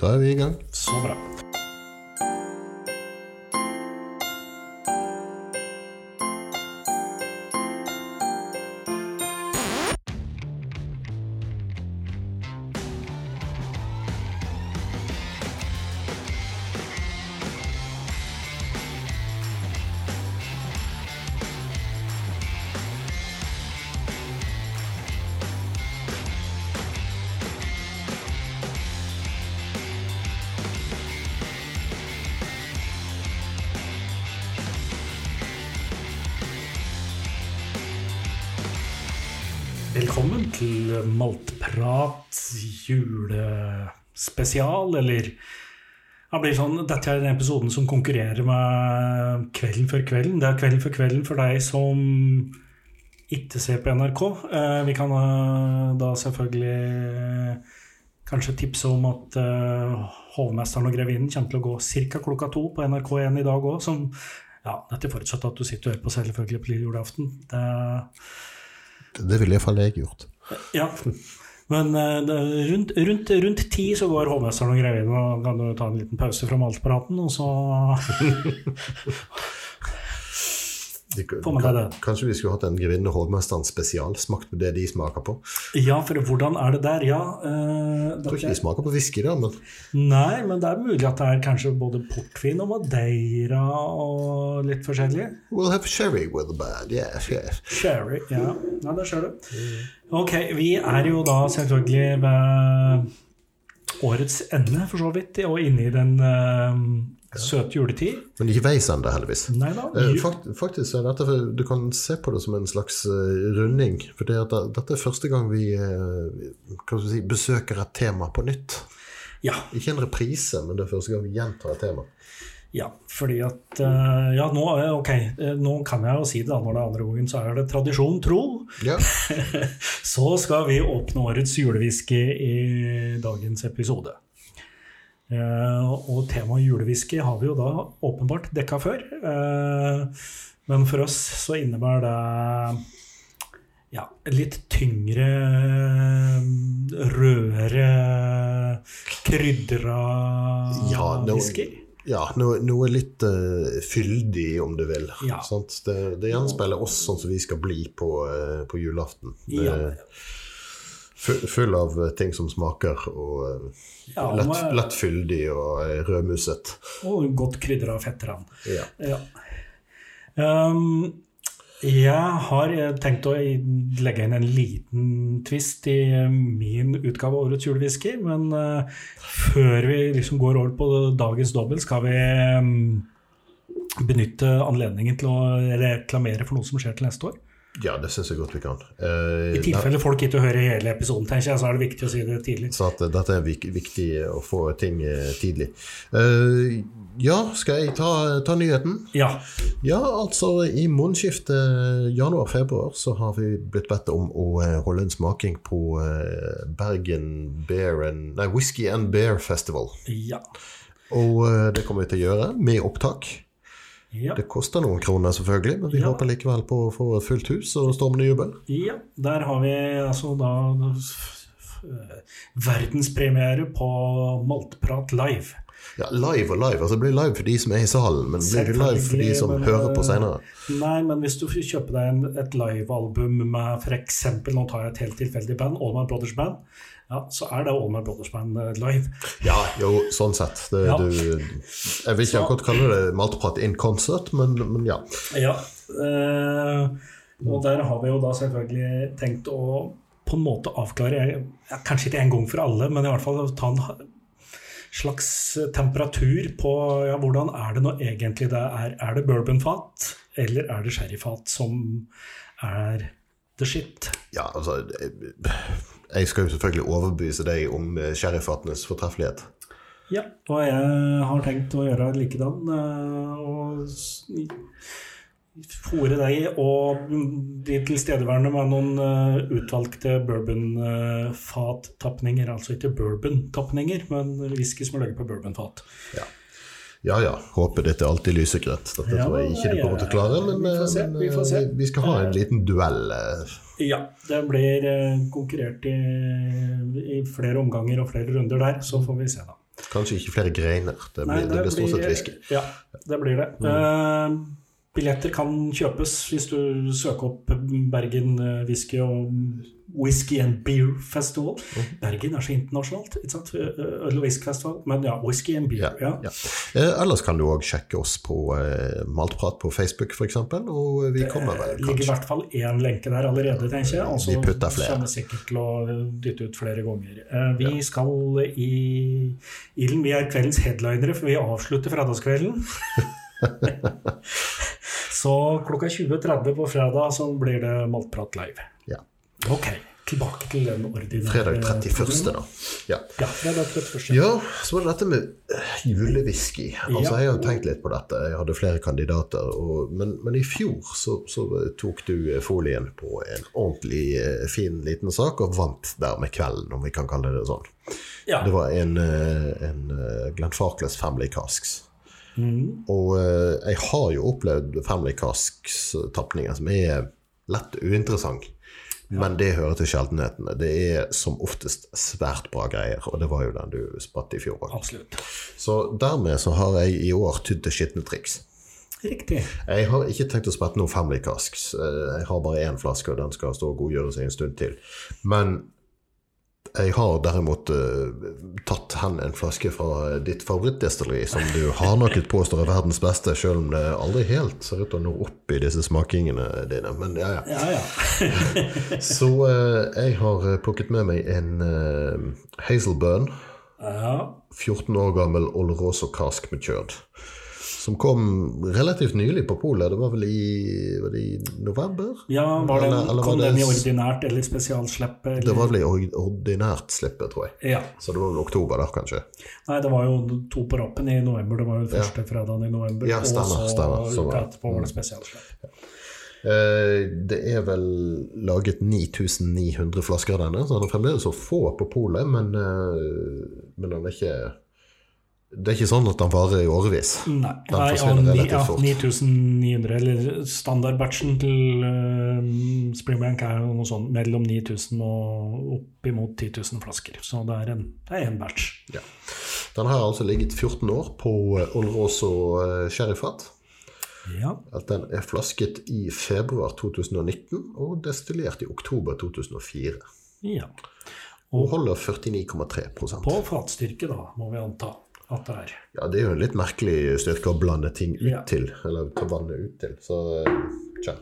Da er vi i julespesial, eller det blir sånn, Dette er den episoden som konkurrerer med Kvelden før kvelden. Det er Kvelden før kvelden for deg som ikke ser på NRK. Eh, Vi kan eh, da selvfølgelig eh, kanskje tipse om at Hovmesteren og Grevinnen kommer til å gå ca. klokka to på NRK1 i dag òg. Ja, dette forutsatt at du sitter og hører på selvfølgelig på lille julaften. Det Det ville iallfall jeg gjort. ja, men eh, rundt, rundt, rundt ti så går hovmesteren og grevinnen, og kan du ta en liten pause fra maltpraten, og så De-? Kanskje vi skulle hatt en Grevinne hovmesteren spesial? Smakt på det de smaker på. Ja, for hvordan er det der? Ja eh, Jeg tror ikke de smaker på whisky, da, men Nei, men det er mulig at det er kanskje både portvin og madeira og litt forskjellig. we'll have sherry with the band. yeah. yeah. Sherry, ja. ja det ser du. Ok, vi er jo da selvfølgelig ved årets ende, for så vidt, og inne i den eh, søte juletid. Men ikke veis ennå, heldigvis. Nei da. Eh, Fakt, faktisk er dette Du kan se på det som en slags eh, runding. For det at dette er første gang vi eh, vi si, besøker et tema på nytt. Ja, Ikke en reprise, men det er første gang vi gjentar et tema. Ja, fordi at Ja, nå, okay, nå kan jeg jo si det, da, når det er andre gangen, så er det tradisjon tro. Ja, Så skal vi åpne årets julewhisky i dagens episode. Eh, og temaet julewhisky har vi jo da åpenbart dekka før. Eh, men for oss så innebærer det ja, litt tyngre, rødere, krydra Ja, nå- whisky. ja noe, noe litt uh, fyldig, om du vil. Ja. Sant? Det, det gjenspeiler oss sånn som vi skal bli på, uh, på julaften. Det, Ja. Fu- Full av eh, ting som smaker, og eh, Ja, lett, må- lett fyldig og eh, rødmuset. Og godt krydra fettran. Ja. Ja. Um, jeg har eh, tenkt å legge inn en liten twist i eh, min utgave av Årets julewhisky, men uh, før vi liksom går over på dagens dobbel, skal vi um, benytte anledningen til å reklamere for noe som skjer til neste år. Ja, det syns jeg godt vi kan. Eh, I tilfelle folk ikke hører hele episoden, tenker jeg, så er det viktig å si det tidlig. Så at eh, dette er viktig å få ting eh, tidlig. Eh, ja, skal jeg ta, ta nyheten? Ja. Ja, altså i månedsskiftet januar-februar så har vi blitt bedt om å eh, holde en smaking på eh, Bergen Bear and, nei, Whisky and Bear Festival. Ja. Og eh, det kommer vi til å gjøre med opptak. Ja. Det koster noen kroner selvfølgelig, men vi Ja. håper likevel på å få fullt hus og stormende jubel. Ja, der har vi altså da f- verdenspremiere på Maltprat live. Ja, live og live. altså Det blir live for de som er i salen, men blir det live for de som men, hører på eh, senere? Nei, men hvis du kjøper deg en, et livealbum med f.eks. Nå tar jeg et helt tilfeldig band, All My Brothers Band, ja, så er det All My Brothers Band eh, live. Ja, jo, sånn sett. Det, Ja. du, jeg vil ikke akkurat kalle det maltprat in concert, men, men ja. Ja. øh, og der har vi jo da selvfølgelig tenkt å på en måte avklare, kanskje ikke en gang for alle, men i hvert fall ta en slags temperatur på ja, hvordan er det nå egentlig det er. Er det bourbonfat, eller er det sherryfat som er the shit? Ja, altså jeg- skal jo selvfølgelig overbevise deg om eh, fortreffelighet. Ja, og jeg har tenkt å gjøre likedan. eh, Og fòre deg og de tilstedeværende med noen eh, utvalgte bourbonfattapninger. Altså ikke bourbon-tapninger, men whisky som er laget på bourbonfat. Ja ja, håpet ditt er alltid lysegrønt. Dette Ja, tror jeg ikke du ja, kommer til å klare, men, vi får se, eh, men, vi får eh, se. vi skal ha en liten duell. eh. Ja, det blir eh, konkurrert i, i flere omganger og flere runder der, så får vi se, da. Kanskje ikke flere greiner. Det blir, det blir stort sett whisky. Ja, det blir det. Eh, billetter kan kjøpes hvis du søker opp Bergen eh, whisky og Whisky and Beer Festival. Bergen er så internasjonalt. ikke sant? Eh, Øl og whisky festival. Men ja, whisky and beer. Ja. Ja. Eh, ellers kan du òg sjekke oss på eh, Maltprat på Facebook, f.eks. Og vi kommer vel Det ligger i hvert fall én lenke der allerede, tenker jeg. Altså, Vi putter flere. kommer sikkert til å dytte ut flere ganger. Eh, Vi skal i ilden. Vi er kveldens headlinere, for vi avslutter fredagskvelden. så klokka 20.30 på fredag så blir det Maltprat live. ja. Ok, tilbake til den ordinære Fredag 31., da. Ja. Ja, fredag 31. Ja, så var det dette med eh, julewhisky. Altså. Jeg har tenkt litt på dette. Jeg hadde flere kandidater. Og, men, men i fjor så, så tok du eh, folien på en ordentlig eh, fin liten sak, og vant der med kvelden, om vi kan kalle det sånn. Ja. Det var en, en Glenn Family Casks. Mm. Og jeg har jo opplevd Family Casks-tapninger som er lett uinteressant. Men det hører til sjeldenhetene. Det er som oftest svært bra greier, og det var jo den du spratt i fjor òg. Så dermed så har jeg i år tydd til skitne triks. Riktig. Jeg har ikke tenkt å sprette noen Family Casks. Eh, Jeg har bare én flaske, og den skal stå og godgjøre seg en stund til. Men jeg har derimot uh, tatt hen en flaske fra ditt favorittdestilleri, som du hardnakket påstår er verdens beste, selv om det aldri helt ser ut til å nå opp i disse smakingene dine. Men ja, ja. Ja, ja. Så uh, jeg har plukket med meg en uh, Hazelburn, ja. 14 år gammel Oloroso Cask Matured. Som kom relativt nylig på polet. Det var vel i, var det i november? ja var den, Eller- eller var kom det- den i ordinært eller spesialslippet? Eller? Det var vel i ordinært slippet, tror jeg. Ja. Så det var vel oktober der, kanskje. Nei, det var jo to på rappen i november. Det var jo første fredagen i november. Ja, stemmer, og så stemmer. Så var det. etterpå var det spesialslipp. Eh, det er vel laget 9900 flasker av denne, så den er fremdeles så få på polet, men, eh, men den er ikke Det er ikke sånn at den varer i årevis. Nei, Den forsvinner relativt ja, 9900, eller standardbatchen til uh, Springbank er noe sånn mellom 9000 og oppimot 10 000 flasker. Så det er en, det er en batch. Ja. Den har altså ligget 14 år på Olros og eh, sherryfat. Ja. At den er flasket i februar 2019 og destillert i oktober 2004. ja. Og holder 49,3% På fatstyrke, da, må vi anta at det er. Ja, det er jo en litt merkelig styrke å blande ting ut Ja. til, eller ta vannet ut til. Så eh, tja.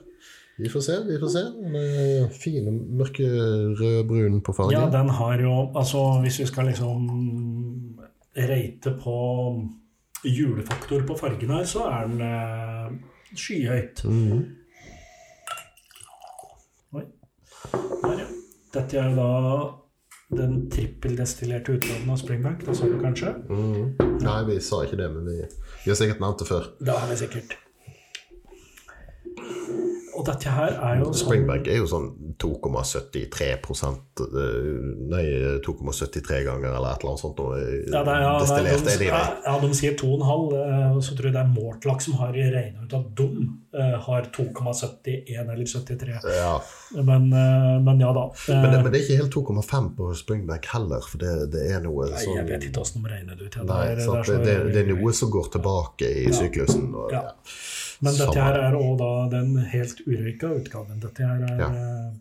Vi får se, vi får se. Den er fin og mørkerødbrun på fargen. Ja, den har jo Altså, hvis vi skal liksom reite på julefaktor på fargen her, så er den eh, skyhøyt. Mhm. Oi. Der, ja. Dette er da den trippeldestillerte utgaven av Springbank. Det sa du kanskje? Mm. Nei, vi sa ikke det, men vi, vi har sikkert nevnt det før. Det har vi sikkert. Og dette her er jo sånn Springbank er jo sånn 2,73 eh, Nei, 2,73 ganger eller et eller annet sånt. eh, ja, det er, ja, destillert nei, de, de ja, de sier 2,5. eh, Så tror jeg det er Mortlach som har regna ut at de har 2,71 eller 73. Ja. Men, men ja da. Men, det, men det er ikke helt 2,5 på Springbank heller, for det, det er noe Nei, sånn jeg vet ikke åssen de regner det ut. Ja. Nei, Det er- så- det, det, det er noe som går tilbake i syklusen. Og, Ja. Men dette Samme. her er òg den helt urøyka utgaven. Dette her er Ja. uh,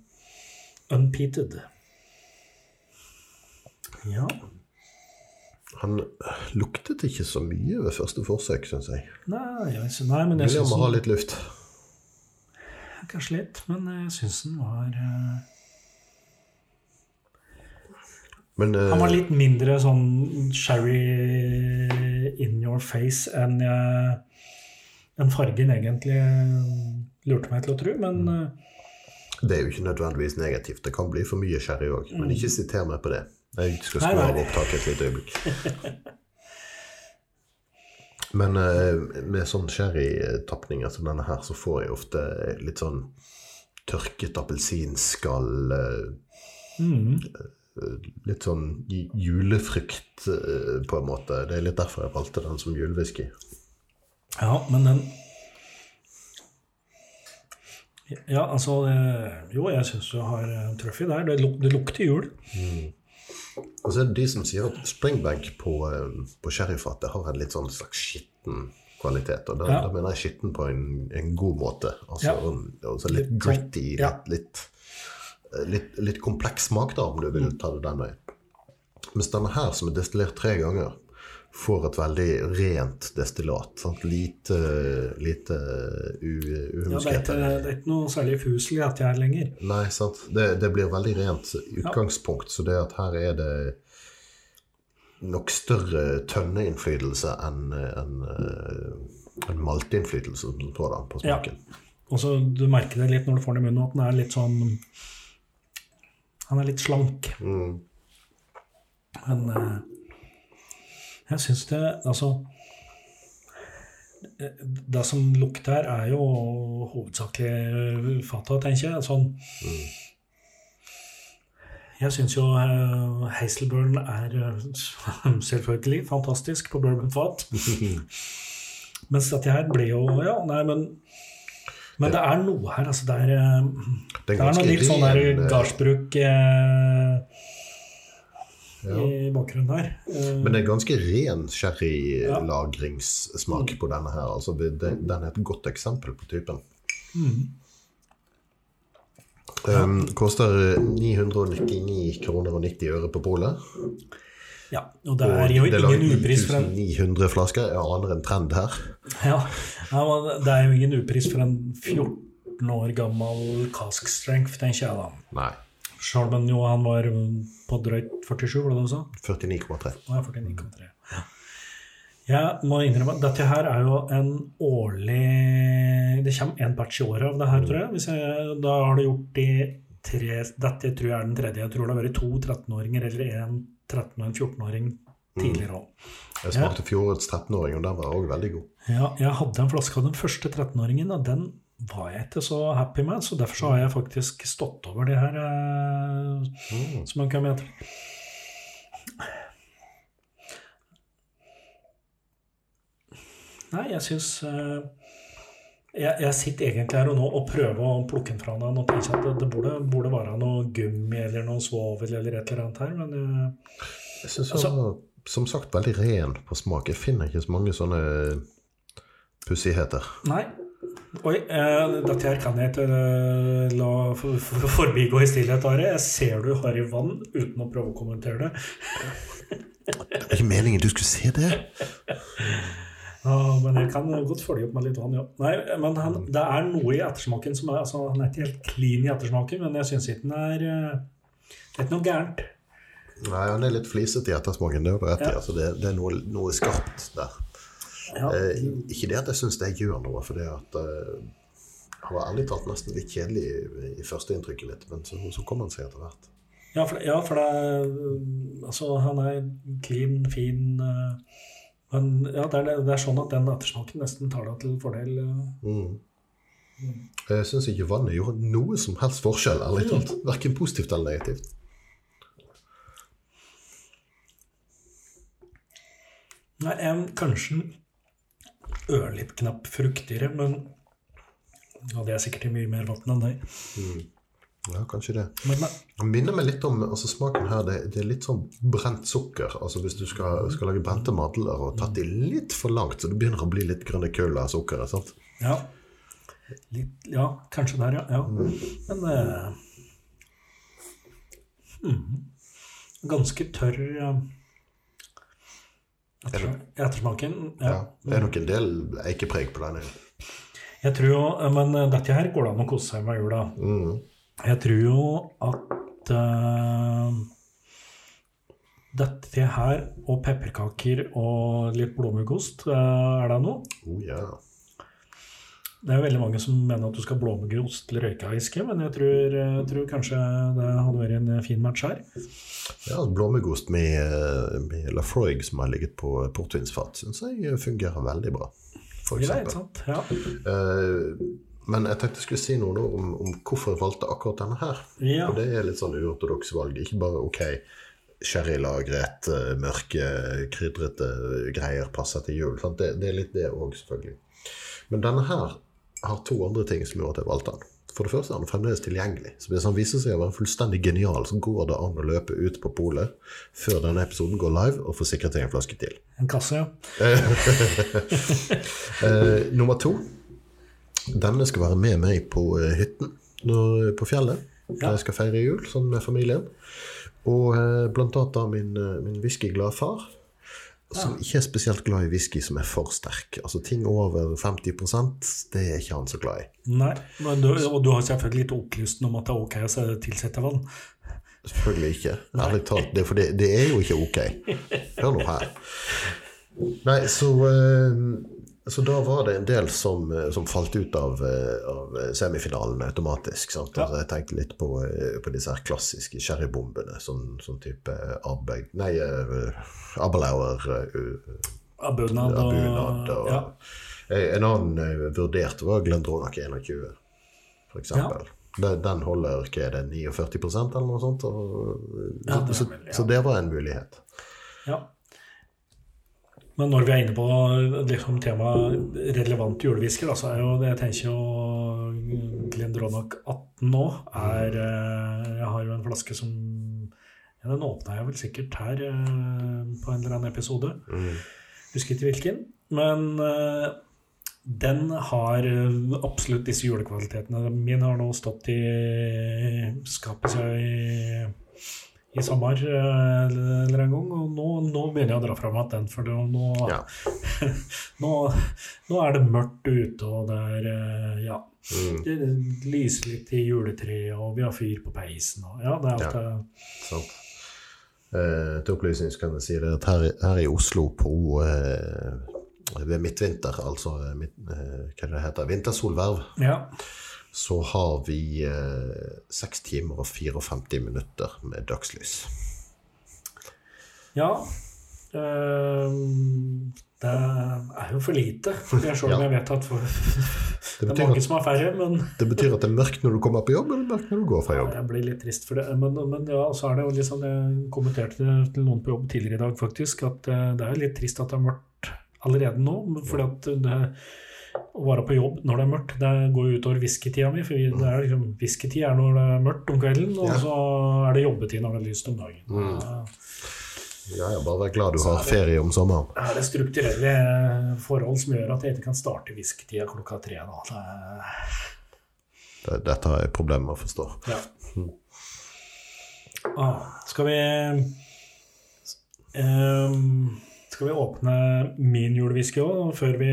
unpeated. Ja. Han luktet ikke så mye ved første forsøk, syns jeg. Nei, jeg, synes, nei, men jeg syns han ha litt luft. Kanskje litt, men jeg syns den var uh... Men uh... Han var litt mindre sånn sherry in your face enn jeg enn fargen egentlig lurte meg til å tro, men Mm. eh, det er jo ikke nødvendigvis negativt. Det kan bli for mye sherry òg. Men ikke siter meg på det. Jeg skal skru av opptaket et lite øyeblikk. Men eh, med sånn sherrytapninger som denne her, så får jeg ofte litt sånn tørket appelsinskall. eh, mm, Litt sånn julefrykt julefrukt, eh, på en måte. Det er litt derfor jeg valgte den som julewhisky. Ja, men den Ja, altså eh, Jo, jeg syns du har eh, truffet der. Det, luk, det lukter jul. Og så er det de som sier at springbank på, eh, på sherryfatet har en litt sånn slags skitten kvalitet. Og da, Ja. da mener jeg skitten på en, en god måte. Altså, Ja. altså litt gritty, ja. litt, litt, litt, litt kompleks smak, da, om du vil Mm. ta det den veien. Mens denne her, som er destillert tre ganger, får et veldig rent destillat. Sant? Lite, lite uhumskhet. Ja, det, er ikke, er noe særlig fuselig at jeg her lenger. Nei, sant. Det, det blir veldig rent utgangspunkt, så det at her er det nok større tønneinnflytelse enn en, en malteinnflytelse som sådan på Ja. Og så Du merker det litt når du får den i munnen, at den er litt sånn Han er litt slank. Mm. Men eh, jeg syns det Altså eh, Det som lukter er jo hovedsakelig fata, tenker jeg. Sånn Jeg syns jo Hazelburn er eh, selvfølgelig fantastisk på bourbonfat. Mens dette her blir jo Ja, nei, men Men det er noe her, altså. Det er, eh, Det er noe litt sånn der eh, gardsbruk eh, Ja. i bakgrunnen her. Eh, Men det er ganske ren sherrylagringssmak på denne her. Altså, det, det- den er et godt eksempel på typen. Mm. Um, koster 999 kroner og 90 øre på polet. ja, og det er jo Og det ingen upris for en 900 flasker. Jeg aner en trend her. ja, ja, men Det er jo ingen upris for en 14 år gammel cask strength, tenker jeg da. Nei. Selv om jo han var på drøyt 47, var det det du sa? 49,3. Ja, er jeg 49,3. Ja. Jeg må innrømme at dette her er jo en årlig Det kommer én patch i året av det her, tror jeg. Jeg da har du gjort de tre Dette tror jeg er den tredje. Jeg tror det har vært to 13-åringer eller en 13- og en 14-åring tidligere òg. Jeg smakte fjorårets 13-åring, og den var òg veldig god. Ja, jeg hadde en flaske av den første 13-åringen, og den var jeg ikke så happy med. Så derfor så har jeg faktisk stått over det her, eh, som man kan hete. Nei, jeg syns eh, jeg, jeg sitter egentlig her og nå og prøver å plukke den fra den og tenker at det, burde, burde være noe gummi eller noe svovel eller et eller annet her, men eh, Jeg syns Altså- som sagt veldig ren på smak. Jeg finner ikke så mange sånne pussigheter. Nei. Oi, eh, dette her kan jeg ikke eh, la for, for, forbigå i stillhet, Are. Jeg ser du har i vann uten å prøve å kommentere det. Det er ikke meningen du skulle se det! Ja, men jeg kan godt følge opp med litt vann, ja. Nei, men han, det er noe i ettersmaken som er altså, Han er ikke helt clean i ettersmaken, men jeg syns ikke den er eh, Det er ikke noe gærent. Nei, han er litt flisete i ettersmaken. Det. Ja. Altså, det, det er noe, noe skarpt der. Ja, Eh, ikke det at jeg syns det gjør noe, for det at eh, han var ærlig talt nesten litt kjedelig i, i førsteinntrykket mitt, men så, så kom han seg etter hvert. ja, for, ja, for det er Altså, han er clean, fin uh, Men ja, det er, det er sånn at den ettersmaken nesten tar deg til fordel. Uh. Mm. Jeg syns ikke vannet gjorde noe som helst forskjell, ærlig talt. Verken positivt eller negativt. Nei, jeg, kanskje ørlitt knapp fruktigere, men ja, det er sikkert i mye mer vann enn deg. Ja, kanskje det. Men men, minner meg litt om altså Smaken her, det, det er litt sånn brent sukker. Altså Hvis du skal, skal lage brente madler og tatt de litt for langt, så det begynner å bli litt grønne kull av sukkeret. sant? ja. Litt, ja, kanskje der, ja. ja. Men eh, mm, Ganske tørr eh, ettersmak- ettersmaken. Ja. Ja. Det er nok en del eikepreg på den. Jeg tror jo, Men eh, dette her går det an å kose seg med i jula. Mm. Jeg tror jo at uh, dette her og pepperkaker og litt blåmuggost, uh, er det noe? Oh, ja. Det er jo veldig mange som mener at du skal blåmuggost til røykeiske, men jeg tror, jeg tror kanskje det hadde vært en fin match her. ja Blåmuggost med, med Lafroig som har ligget på portvinsfat, syns jeg fungerer veldig bra. For ja, ikke sant? Ja. Uh, men jeg tenkte jeg skulle si noe om, om hvorfor jeg valgte akkurat denne her. Ja. Og det er litt sånn uortodoks valg. Ikke bare ok, sherrylagret, eh, mørke, krydrete greier passer til jul. Det, det er litt det òg, selvfølgelig. Men denne her har to andre ting som gjorde at jeg valgte han. For det første er han fremdeles tilgjengelig. Så hvis han viser seg å være fullstendig genial, så går det an å løpe ut på polet før denne episoden går live, og få sikret seg en flaske til. En kasse, ja. Eh, nummer to. Denne skal være med meg på eh, hytten når, på fjellet. Der jeg skal feire jul sånn med familien. Og eh, blant annet da min, eh, min whiskyglade far, som ikke er spesielt glad i whisky som er for sterk. Altså ting over 50% det er ikke han så glad i. Nei, men du, og du har selvfølgelig litt opplysten om at det er ok å tilsette vann. Selvfølgelig ikke. Ærlig talt. Det, for det, det er jo ikke ok. Hør nå her. Nei, så, eh, så da var det en del som, eh, som falt ut av, eh, av semifinalen automatisk. Sant? Ja. Altså, jeg tenkte litt på, eh, på disse her klassiske sherrybombene. som, som type Arbeid... Nei, Aberlauer. Uh, Abunad Abunad og ja. Eh, En annen eh, vurdert var Glendronach 21, for eksempel. Den, holder hva er det, 49% eller noe sånt. Og, Ja, det så, vel, ja. så det var en mulighet. Ja. Men når vi er inne på liksom, temaet relevant julehvisker, så er jo det jeg tenker jo Glendronach 18 nå er eh, Jeg har jo en flaske som ja, Den åpna jeg vel sikkert her eh, på en eller annen episode. Husker ikke hvilken. Men eh, den har absolutt disse julekvalitetene. Min har nå stått i skapet seg i, i sommer eh, eller en gang, og nå, nå begynner jeg å dra fram igjen den. For nå, Ja. nå, nå er det mørkt ute, og det er eh, Ja. Mm, Det lyser litt i juletreet, og vi har fyr på peisen. Og, ja, det er alt det. sant. Eh, til opplysning kan jeg si det at her, her i Oslo på eh, ved midtvinter, altså eh, midt, eh, hva det heter, vintersolverv, Ja. Så har vi eh, 6 timer og 54 minutter med dagslys. ja. ehm, det er jo for lite. Jeg selv Ja. jeg vet at for, det er mange at- som har færre, men Det betyr at det er mørkt når du kommer på jobb, eller mørkt når du går fra jobb. jeg blir litt trist for det. Men, men ja, så er det jo liksom Jeg kommenterte det til noen på jobb tidligere i dag, faktisk, at eh, det er litt trist at det er mørkt allerede nå. Fordi at det å være på jobb når det er mørkt, det går jo utover whiskytida mi. For det er liksom, whiskytid er når det er mørkt om kvelden, og Ja. så er det jobbetid når det er lyst om dagen. Mm. Ja, ja, bare vær glad du har ferie om sommeren. Det er det strukturelle forhold som gjør at jeg ikke kan starte whiskytida klokka tre. Da. Det, Det- Dette har jeg problemer med å forstå. Ja. Ah, skal vi ehm, Skal vi åpne min julewhisky òg, før vi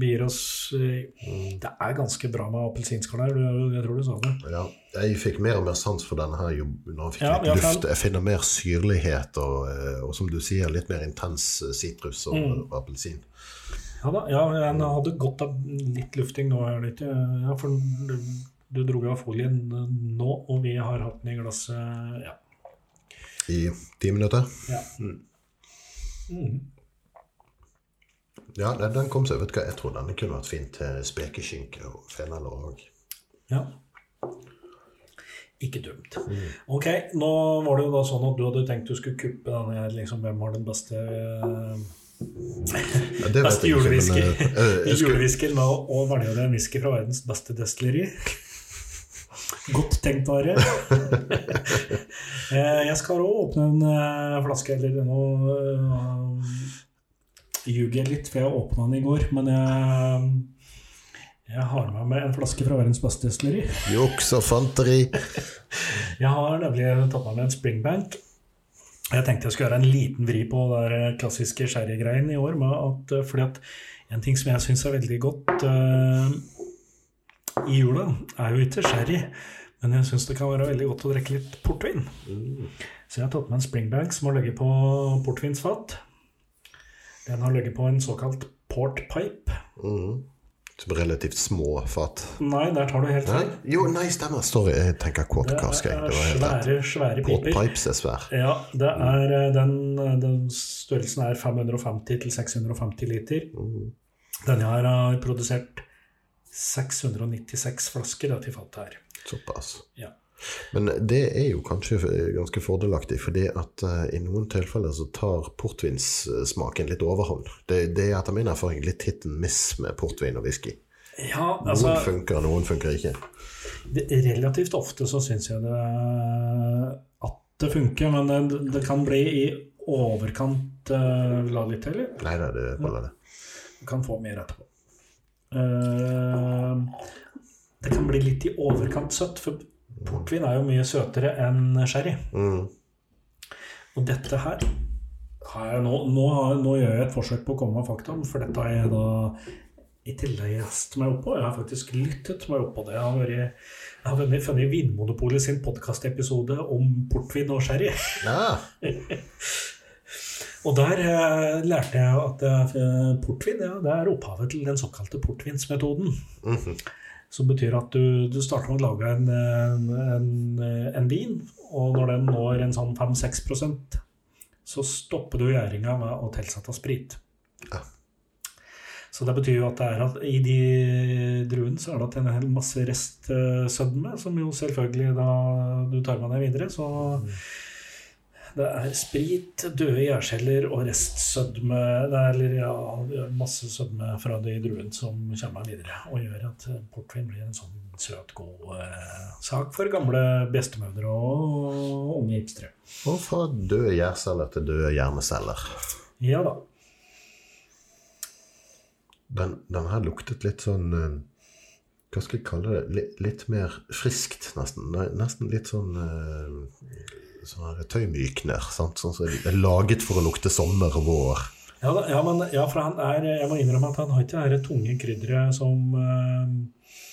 gir oss Det er ganske bra med appelsinskall her, jeg tror du sa det. Ja, jeg fikk mer og mer sans for denne her når jeg fikk Ja, litt luft. Jeg finner mer syrlighet og, eh, og som du sier, litt mer intens eh, sitrus og, Mm. og appelsin. Ja da, ja, jeg hadde godt av litt lufting nå. Det? Ja, for du, du dro av folien nå, og vi har hatt den i glasset ja. I ti minutter. ja. Mm. Ja, den, den kom seg. Vet du hva, jeg tror denne kunne vært fint til spekeskinke og fenalår òg. Ja. Ikke dumt. Ok, nå var det jo da sånn at du hadde tenkt du skulle kuppe denne liksom, hvem har den beste uh, Ja, det Beste julewhisky. eh, skulle- Julewhisky med å velge deg en whisky fra verdens beste destilleri. Godt tenkt, Are. Eh, Jeg skal òg åpne en eh, flaske, eller nå uh, ljuger jeg litt, for jeg åpna den i går. Men jeg, jeg har med meg en flaske fra verdens beste destilleri. Juks og fanteri. Jeg har nemlig tatt med meg en Springbank. Jeg tenkte jeg skulle gjøre en liten vri på det der klassiske sherrygreien i år. Med at, eh, fordi at en ting som jeg syns er veldig godt eh, i jula, er jo ikke sherry. Men jeg syns det kan være veldig godt å drikke litt portvin. Så jeg har tatt med en Springbank som har ligget på portvinsfat. Den har ligget på en såkalt port pipe. Mm. Som relativt små fat. Nei, der tar du helt feil. Jo, nei, stemmer. Sorry, jeg tenker quad cask. Det er svære, svære piper. pipes er svær. Ja, det er, eh, den, den størrelsen er 550 til 650 liter. Denne her har produsert 696 flasker da, til fatet her. Såpass. Ja. Men det er jo kanskje ganske fordelaktig, fordi at eh, i noen tilfeller så tar portvinssmaken litt overhånd. Det, det er etter min erfaring litt hit and miss med portvin og whisky. Ja, Noen altså funker, noen funker ikke. det, relativt ofte så syns jeg det at det funker, men det, det kan bli i overkant uh, La litt til? Nei da, det holder, det. Du kan få mer etterpå. Uh, det kan bli litt i overkant søtt, for portvin er jo mye søtere enn sherry. Mm. Og dette her har jeg nå, nå, har, nå gjør jeg et forsøk på å komme med fakta, for dette har jeg da i tillegg lest meg opp på. Jeg har faktisk lyttet meg opp på det. Jeg har, vært, jeg har funnet, funnet Vinmonopolet sin podkastepisode om portvin og sherry. Ja. Og der eh, lærte jeg at eh, portvin ja, det er opphavet til den såkalte portvinsmetoden. Mhm. Som betyr at du, du starter med å lage en, en, en vin, og når den når en sånn 5-6% så stopper du gjæringa med å tilsette sprit. Ja. Så det betyr jo at, det at i de druene så er det en hel masse restsødme, som jo selvfølgelig da du tar med deg videre. Så det er sprit, døde gjærceller og restsødme er, Eller ja, masse sødme fra de druene som kommer videre, og gjør at portvin blir en sånn søt, god eh, sak for gamle bestemødre og unge hipstere. Og fra døde gjærceller til døde hjerneceller. Ja da. Den, den her luktet litt sånn eh, Hva skal jeg kalle det? Litt, litt mer friskt, nesten. Nesten litt sånn eh, Sånn her tøymykner. Sant? Sånn som er laget for å lukte sommer og vår. Ja, ja, men, ja, for han er Jeg må innrømme at han har ikke det tunge krydderet som, eh,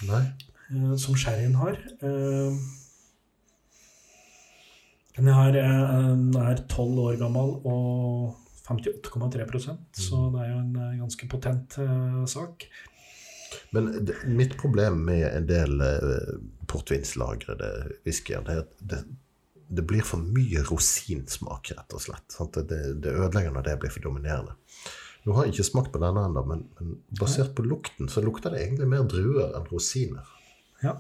Nei? eh, som sherryen har. Den er, eh, er tolv år gammel og 58,3 mm. så det er jo en ganske potent sak. Men det, mitt problem med en del eh, portvinslagrede whiskyer, det er at det, det blir for mye rosinsmak, rett og slett. Det, det ødelegger når det blir for dominerende. Nå har jeg ikke smakt på denne ennå, men, men basert på lukten så lukter det egentlig mer druer enn rosiner. Ja.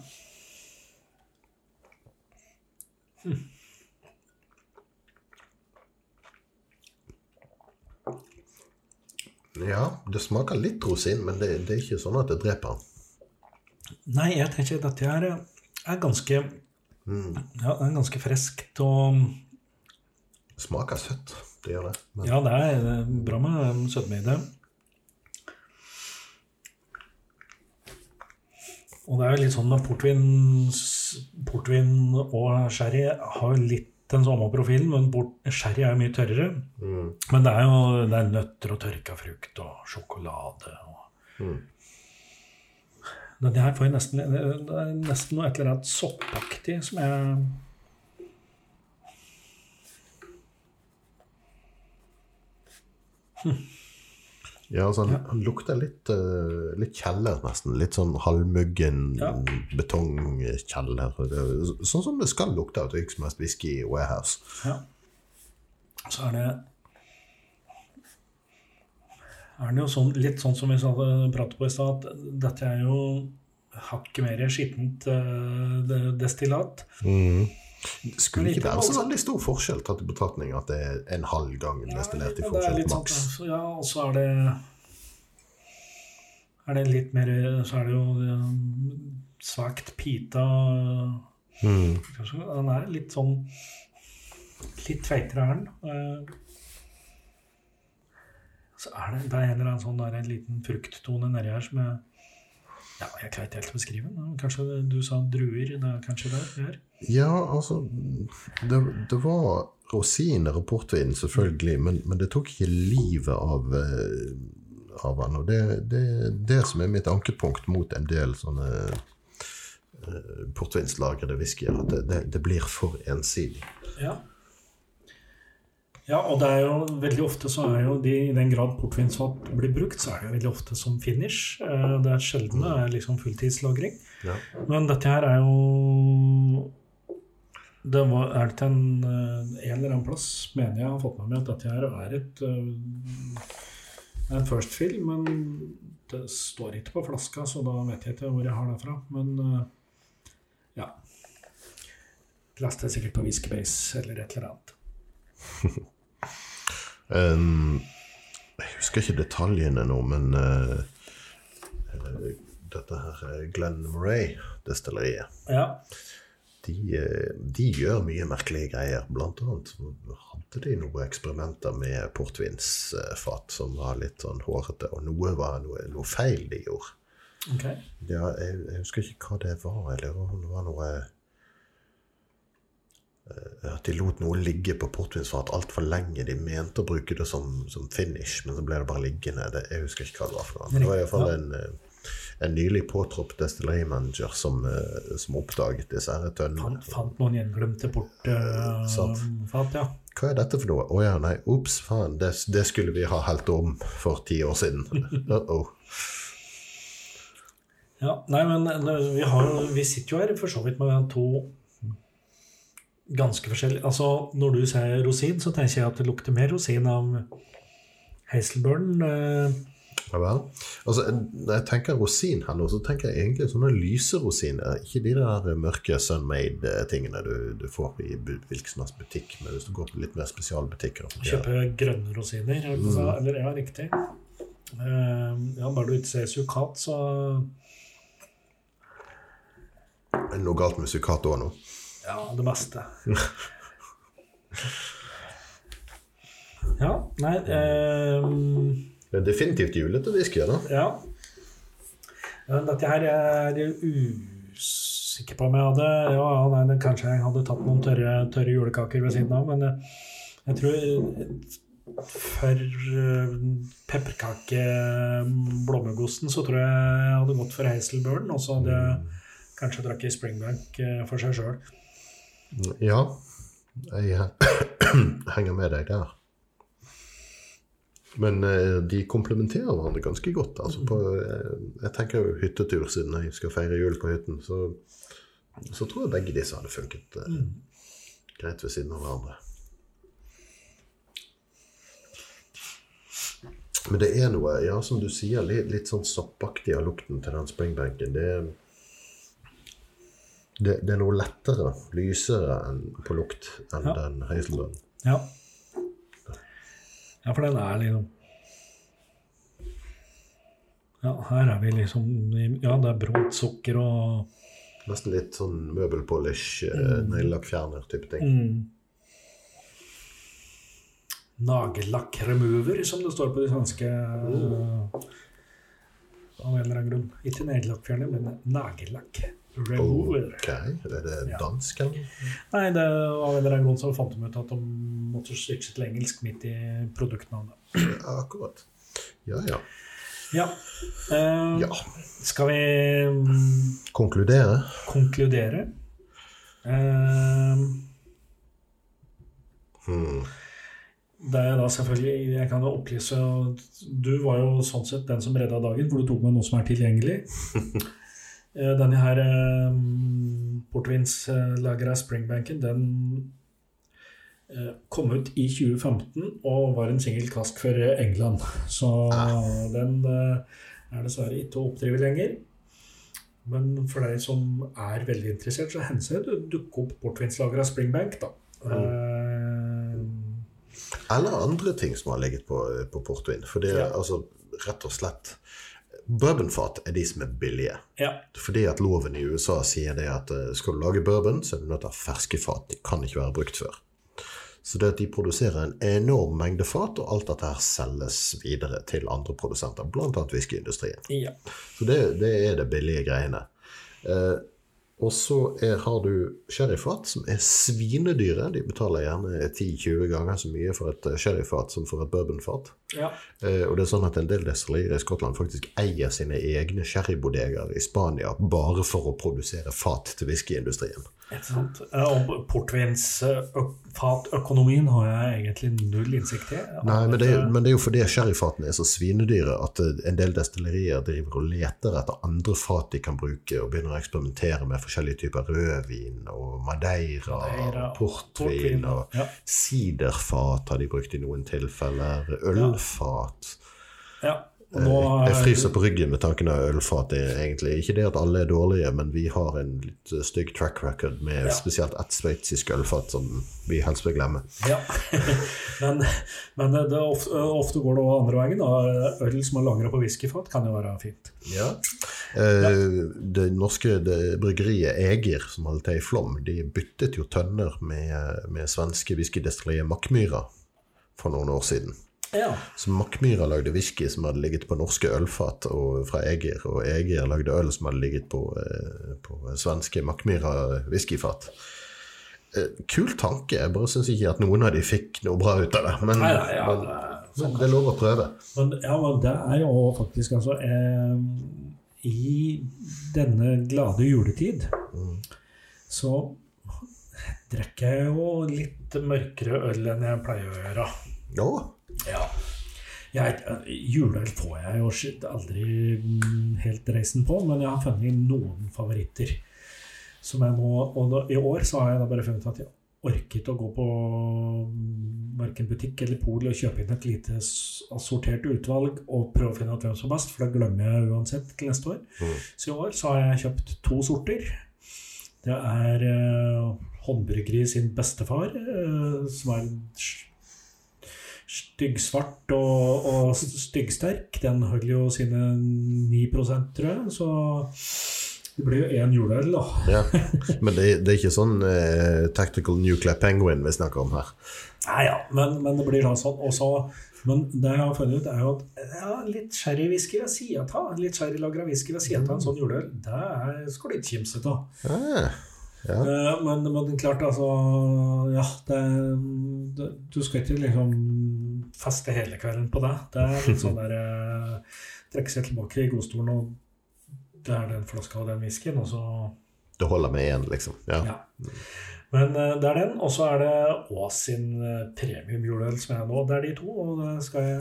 Ja, det smaker litt rosin, men det, det er ikke sånn at det dreper. Nei, jeg tenker dette er, er ganske Ja, det er ganske friskt og Smaker søtt, det gjør det. Men Ja, det er bra med sødme i det. Og det er jo litt sånn med portvin Portvin og sherry har litt den samme profilen, men port, sherry er jo mye tørrere. mm, Men det er jo det er nøtter og tørka frukt og sjokolade og mm. Det her får jeg nesten nesten noe et eller annet soppaktig som jeg Ja, altså han, ja. lukter litt, eh, litt kjeller, nesten. Litt sånn halvmuggen Ja. betongkjeller. Er Sånn som det skal lukte av et hvilken whisky warehouse. Ja. Så er det er det jo sånn, litt sånn som vi pratet på i stad, at dette er jo hakket mer skittent uh, destillat. destillat. Skulle ikke det være så altså- veldig stor forskjell, tatt i betraktning at det er en halv gang destillert i Ja, forskjell på sånn, maks. så ja, og så er det Er det litt mer Så er det jo eh, svakt pita Mm. Den er litt sånn Litt feitere er den. Så er det, det er en eller annen sånn der, en liten frukttone nedi her som jeg Ja, jeg klarer ikke helt å beskrive den. Kanskje du sa druer? Det er kanskje det det er? Ja, altså Det, det var rosiner og portvin, selvfølgelig, men, men det tok ikke livet av, eh, av han. Og det, det er det som er mitt ankepunkt mot en del sånne eh, portvinslagrede whiskyer. At det, det, det blir for ensidig. Ja. Ja, og det er jo veldig ofte så er jo de, i den grad portvinsfat blir brukt, så er det jo veldig ofte som finish. Eh, Det er sjelden det er liksom fulltidslagring. Ja. Men dette her er jo det var, er det til en, eh, en eller annen plass, mener jeg har fått med meg at dette her er et eh, en first fill, men det står ikke på flaska, så da vet jeg ikke hvor jeg har det fra. Men ja. Leste sikkert på Whiskybase eller et eller annet. Um, jeg husker ikke detaljene nå, men uh, uh, dette her Glenn Murray-destilleriet. Ja. De, eh, de gjør mye merkelige greier. Blant annet hadde de noen eksperimenter med portvinsfat som var litt sånn hårete, og noe var noe, noe feil de gjorde. Okay. Ja, jeg, jeg husker ikke hva det var. Eller om det var noe At de lot noe ligge på portvinsfat altfor lenge. De mente å bruke det som, som finish, men så ble det bare liggende. Det, jeg husker ikke hva det var for noe. Det var iallfall en, eh, en nylig påtroppet destillerimanager som, eh, som oppdaget disse her tønnene. Fant, fant noen gjenglemte portfat, ja. Hva er dette for noe? Å ja, nei, ops, faen, det, det skulle vi ha helt om for ti år siden. Uh-oh. Ja, nei, men eh, vi, har, vi sitter jo her for så vidt med to ganske forskjellig. Altså, når du sier rosin, så tenker jeg at det lukter mer rosin av Hazelburn. eh, Ja vel. Altså, når jeg tenker rosin her nå, så tenker jeg egentlig sånne lyse rosiner. Ikke de der mørke Sunmade-tingene du, du får i hvilken som helst butikk. Men hvis du går på litt mer spesialbutikker. Ja. Kjøpe grønne rosiner. Eller, Mm. eller ja, riktig. Uh, ja, bare du ikke ser sukat, så Er det noe galt med sukat òg nå? Ja, det meste. Ja, nei eh, Det er definitivt julete whisky, da. Ja. Dette her er jeg usikker på om jeg hadde Ja, ja nei, det, kanskje jeg hadde tatt noen tørre, tørre julekaker ved siden av, men jeg, jeg tror eh, for pepperkakeblommegosten, pepperkake blåmuggosten så tror jeg jeg hadde gått for Hazelburn, og så hadde jeg kanskje drukket Springbank eh, for seg sjøl. Ja, jeg henger med deg der. Men eh, de komplementerer hverandre ganske godt. Altså på, eh, jeg tenker jo hyttetur, siden jeg skal feire jul på hytten. Så, så tror jeg begge disse hadde funket eh, greit ved siden av hverandre. Men det er noe, ja, som du sier, litt, litt sånn soppaktig av lukten til den springbenken. Det, det, det er noe lettere, lysere enn, på lukt enn Ja. den høyselbønnen. Ja. ja, for den er liksom Ja, her er vi liksom Ja, det er brunt sukker og Nesten litt sånn møbelpolish, mm. neglelakkfjerner-type ting. mm, Nagellakkremover, som det står på de svenske uh, Av en eller annen grunn. Ikke neglelakkfjerner, men nagellakk-remover. Ok, er det dansk, eller? Nei, det var av en eller annen grunn så fant de ut at de måtte switche til engelsk midt i produktnavnet. Ja, akkurat. Ja, ja. Ja. Uh, Ja. Skal vi mm, Konkludere? konkludere? Uh, Hmm. det er da selvfølgelig Jeg kan jo opplyse Du var jo sånn sett den som redda dagen, for du tok med noe som er tilgjengelig. Eh, Denne her eh, portvinslageret Springbanken, den eh, kom ut i 2015 og var en singel kask for England. Så den eh, er dessverre ikke å oppdrive lenger. Men for deg som er veldig interessert, så hender det å dukke opp portvinslageret Springbank. da. Mm. Eller andre ting som har ligget på, på portvin. For det er Ja. altså rett og slett Bourbonfat er de som er billige. ja. Fordi at loven i USA sier det at eh, skal du lage bourbon, så er du nødt til å ha ferske fat. De kan ikke være brukt før. Så det at de produserer en enorm mengde fat, og alt dette her selges videre til andre produsenter, bl.a. whiskyindustrien. ja. Så det, det er det billige greiene. Eh, og så har du sherryfat, som er svinedyre. De betaler gjerne 10-20 ganger så mye for et eh, sherryfat som for et bourbonfat. ja. Eh, og det er sånn at en del destillerier i Skottland faktisk eier sine egne sherrybodegaer i Spania bare for å produsere fat til whiskyindustrien. Eh, Og portvinsfatøkonomien har jeg egentlig null innsikt i. Nei, men det, er- men det er jo fordi sherryfatene er så svinedyre at eh, en del destillerier driver og leter etter andre fat de kan bruke, og begynner å eksperimentere med forskjellige typer rødvin og madeira, Madeira, og portvin og ja. siderfat har de brukt i noen tilfeller, ølfat. ja. Nå Eh, Jeg er- fryser på ryggen med tanken av ølfatet, egentlig ikke det at alle er dårlige, men vi har en litt eh, stygg track record med Ja. spesielt ett sveitsisk ølfat som vi helst vil glemme. Ja, men, men det ofte, ofte går det også andre veien. Da. Øl som er lagra på whiskyfat, kan jo være fint. Ja. Eh, det norske det bryggeriet Eger, som holdt til i Flom, de byttet jo tønner med, med svenske whiskydestilleriet Mackmyra for noen år siden. Ja. Så Mackmyra lagde whisky som hadde ligget på norske ølfat og, fra Eger, og Eger lagde øl som hadde ligget på, eh, på svenske Mackmyra whiskyfat. Eh, kul tanke, jeg bare syns ikke at noen av de fikk noe bra ut av det. Men, Nei, nei, ja, men, det men det er lov å prøve. Men, ja, men det er jo faktisk altså eh, I denne glade juletid så drikker jeg jo litt mørkere øl enn jeg pleier å gjøre. Ja, Ja. Jeg, juleøl får jeg jo aldri mm, helt reisen på, men jeg har funnet noen favoritter. Som jeg nå, og da, I år så har jeg da bare funnet at jeg orket å gå på verken butikk eller pol og kjøpe inn et lite assortert utvalg og prøve å finne ut hvem som er best, for det glemmer jeg uansett til neste år. Mm. Så i år så har jeg kjøpt to sorter. Det er eh, håndbryggeri sin bestefar, eh, som er styggsvart og, og styggsterk. Den holder jo sine 9 tror jeg. Så det blir jo én juleøl, da. ja. Men det, det er ikke sånn eh, Tactical Nuclear Penguin vi snakker om her. Nei ja, men, men det blir da sånn. Og så- men det jeg har funnet ut, er jo at ja, litt sherrywhisky ved sida av, litt sherrylagra whisky ved sida av en sånn juleøl, det er kimse av. Ah, ja. Eh, Men, men klart, altså Ja, det, det, du skal ikke liksom feste hele kvelden på det. Det er litt sånn der eh, Trekke seg tilbake i godstolen, og det er den flaska og den whiskyen, og så Det holder med én, liksom. Ja. Ja. Men eh, det er den, og så er det Ås sin eh, premium juleøl som er nå. Det er de to, og det skal jeg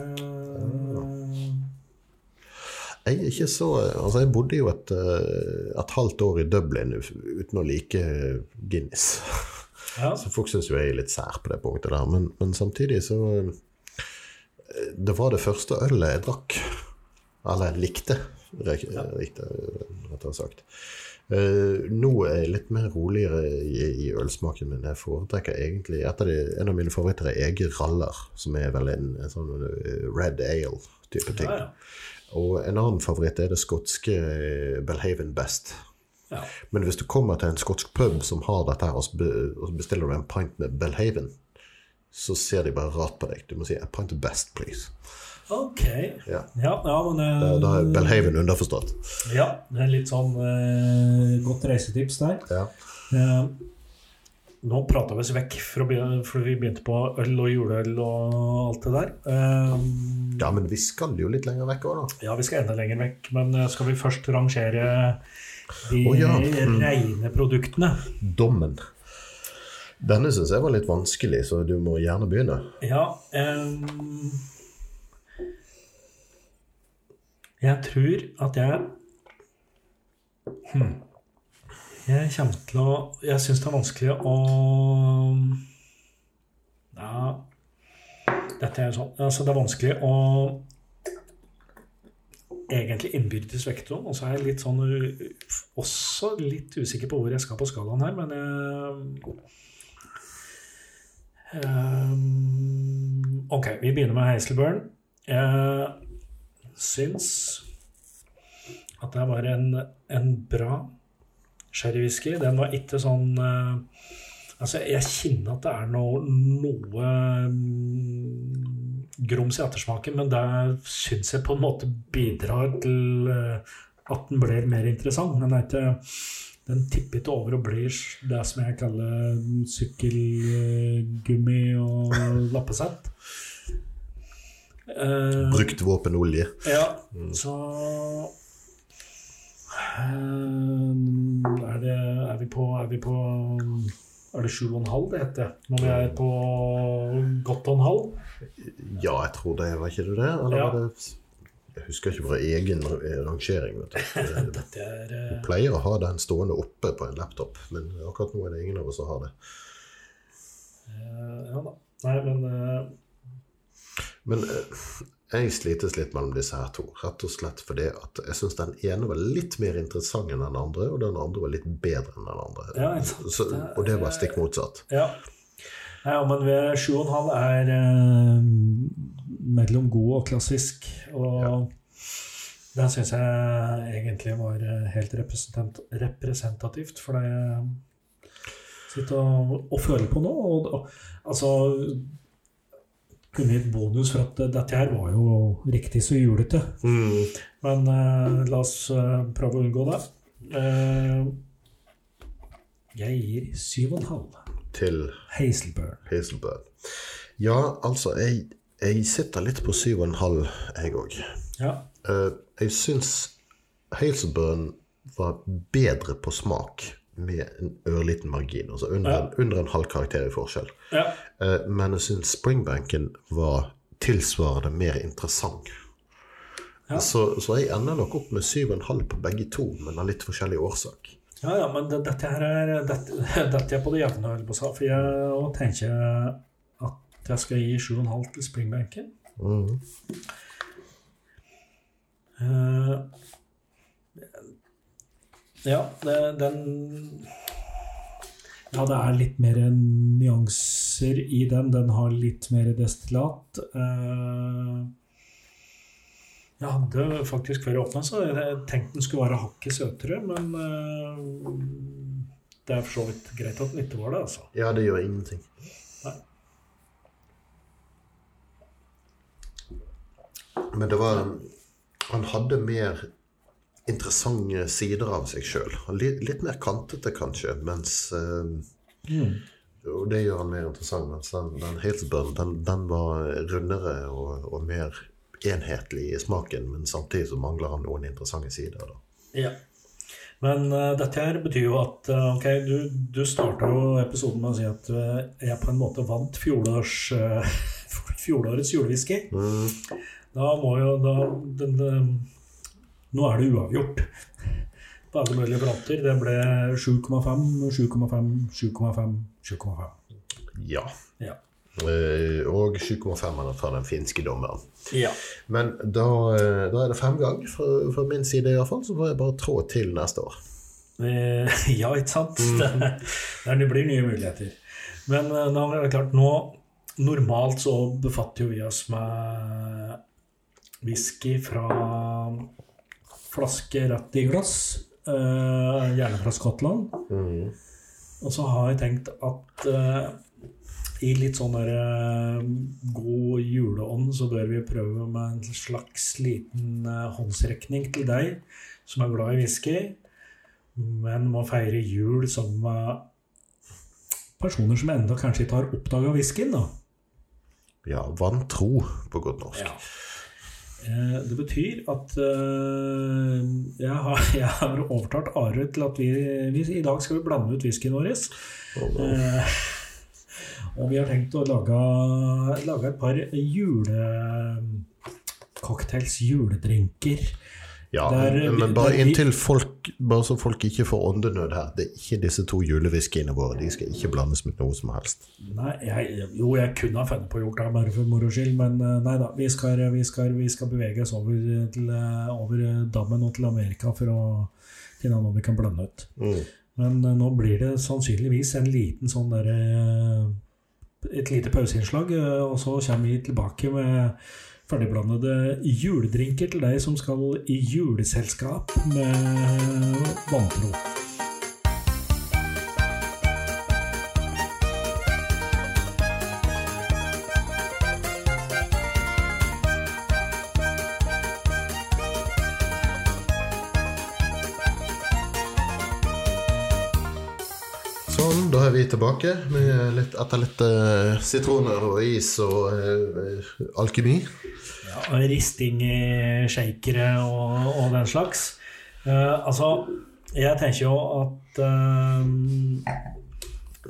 Jeg er ikke så Altså, jeg bodde jo et, eh, et halvt år i Dublin uten å like Guinness. Ja. Så folk syns jo jeg er litt sær på det punktet der. Men, men samtidig så eh, Det var det første ølet jeg drakk. Eller likte, rek- riktig, rettere sagt. Uh, nå er jeg litt mer roligere i, i ølsmaken min. Jeg foretrekker egentlig de, En av mine favoritter er Eger Raller, som er vel en, en sånn eh, red ale-type ting. Ja, ja. Og en annen favoritt er det skotske eh, Belhaven Best. Ja. Men hvis du kommer til en skotsk pub som har dette her, og bestiller du en pint med Belhaven, så ser de bare rart på deg. Du må si I point the best, please'. Ok. Ja. Ja, ja men eh, Da, da er Belhaven underforstått. Ja, det er litt sånn eh, godt reisetips der. Ja. Eh, nå prata vi oss vekk, for, begynne, for vi begynte på øl og juleøl og alt det der. Eh, ja, men vi skal jo litt lenger vekk òg, da. ja, vi skal enda lenger vekk, men eh, skal vi først rangere de oh. Mm. reine produktene? Dommen. Denne syns jeg var litt vanskelig, så du må gjerne begynne. Ja um, Jeg tror at jeg hmm, Jeg kommer til å Jeg syns det er vanskelig å Ja Dette er sånn Altså, det er vanskelig å egentlig innbyrdes vekte. Og så er jeg litt sånn også litt usikker på hvor jeg skal på skalaen her, men jeg Ehm, ok, vi begynner med Hazelburn. Jeg syns at det var en, en bra sherrywhisky. Den var ikke sånn uh, Altså, jeg kjenner at det er noe, noe um, grums i ettersmaken, men det syns jeg på en måte bidrar til uh, at den blir mer interessant. Den er ikke den tippet over og blir det som jeg kaller sykkelgummi og lappesett. Uh, Brukt våpenolje. ja, så uh, er, det, er vi på Er vi på Er det 7,5 det heter? Når vi er på godt og en halv? Ja, jeg tror det. Var ikke det det? Eller Ja. var det husker ikke vår egen rangering. Jeg Dette er vi pleier å ha den stående oppe på en laptop, men akkurat nå er det ingen av oss som har det. eh, Ja da. Nei, men uh... Men uh, Jeg slites litt mellom disse her to. Rett og slett fordi at jeg syns den ene var litt mer interessant enn den andre, og den andre var litt bedre enn den andre. Ja. Så, og det var stikk motsatt. Ja. Ja men ved 7,5 er eh, mellom god og klassisk. Og den syns jeg egentlig var eh, helt representativt for det jeg sitter og, og føler på nå. Og, og, altså kunne gitt bonus for at dette her var jo riktig så julete. Mm. Men eh, la oss eh, prøve å unngå det. Eh, jeg gir 7,5. Til Hazelburn. Hazelburn. Ja, altså, jeg, jeg sitter litt på 7,5, jeg òg. Ja. Eh, jeg syns Hazelburn var bedre på smak med en ørliten margin. Altså under, Ja. under en halv karakter i forskjell. ja. Eh, men jeg syns Springbanken var tilsvarende mer interessant. Ja. Så, så jeg ender nok opp med 7,5 på begge to, men av litt forskjellig årsak. Ja, ja, men det, dette her er dette, dette er på det jevne. For jeg tenker at jeg skal gi 7,5 til springbenken. Mm. Uh, ja, det, den Ja, det er litt mer nyanser i den. Den har litt mer destillat. Eh, jeg hadde faktisk før jeg åpna, så jeg tenkte den skulle være hakket søtere, men eh, det er for så vidt greit at den ikke var det, altså. Ja, det gjør ingenting. Nei. Men det var Han hadde mer interessante sider av seg sjøl. Litt, litt mer kantete, kanskje, mens mm. Og det gjør han mer interessant. Mens den, den den, den var rundere og, og mer enhetlig i smaken, men samtidig så mangler han noen interessante sider. Da. Ja. Men uh, dette her betyr jo at uh, ok, du, du starter jo episoden med å si at uh, jeg på en måte vant fjorårs, fjorårets julewhisky. Mm, Da må jo da den, den, Nå er det uavgjort på alle mulige fronter. Det ble 7,5, 7,5, 7,5, 7,5. ja. Ja. Eh, og 7,5 fra den finske dommeren. ja. Men da, eh, da er det fem gang fra, fra min side, iallfall. Så får jeg bare trå til neste år. Eh, ja, ikke sant? Det, det blir nye muligheter. Men da er det klart, nå Normalt så befatter jo vi oss med whisky fra flaske rett i glass. gjerne fra Skottland. Mm. Og så har jeg tenkt at i litt sånn der eh, god juleånd så bør vi prøve med en slags liten eh, håndsrekning til deg som er glad i whisky, men må feire jul som med personer som enda kanskje ikke har oppdaga whiskyen. da. Ja, vantro, på godt norsk. Ja. Eh, Det betyr at eh, jeg, har, jeg har overtalt Are til at vi, vi i dag skal vi blande ut whiskyen vår. Og, Eh, og vi har tenkt å lage, lage et par julecocktails, juledrinker. ja, der- men bare der inntil folk Bare så folk ikke får åndenød her. Det er ikke disse to julewhiskyene våre. De skal ikke blandes med noe som helst. Nei, jeg, jo, jeg kunne ha funnet på å gjort det bare for moro skyld, men eh, nei da. Vi skal, vi skal, vi skal bevege oss over, til, eh, over dammen og til Amerika for å finne noe vi kan blande ut. Mm. Men eh, nå blir det sannsynligvis en liten sånn derre Et lite pauseinnslag, eh, og så kommer vi tilbake med ferdigblandede juledrinker til deg som skal i juleselskap med vantro. Tilbake litt, etter litt uh, sitroner og is og uh, alkemi. Ja, og risting i shakere og, og den slags. Uh, altså, jeg tenker jo at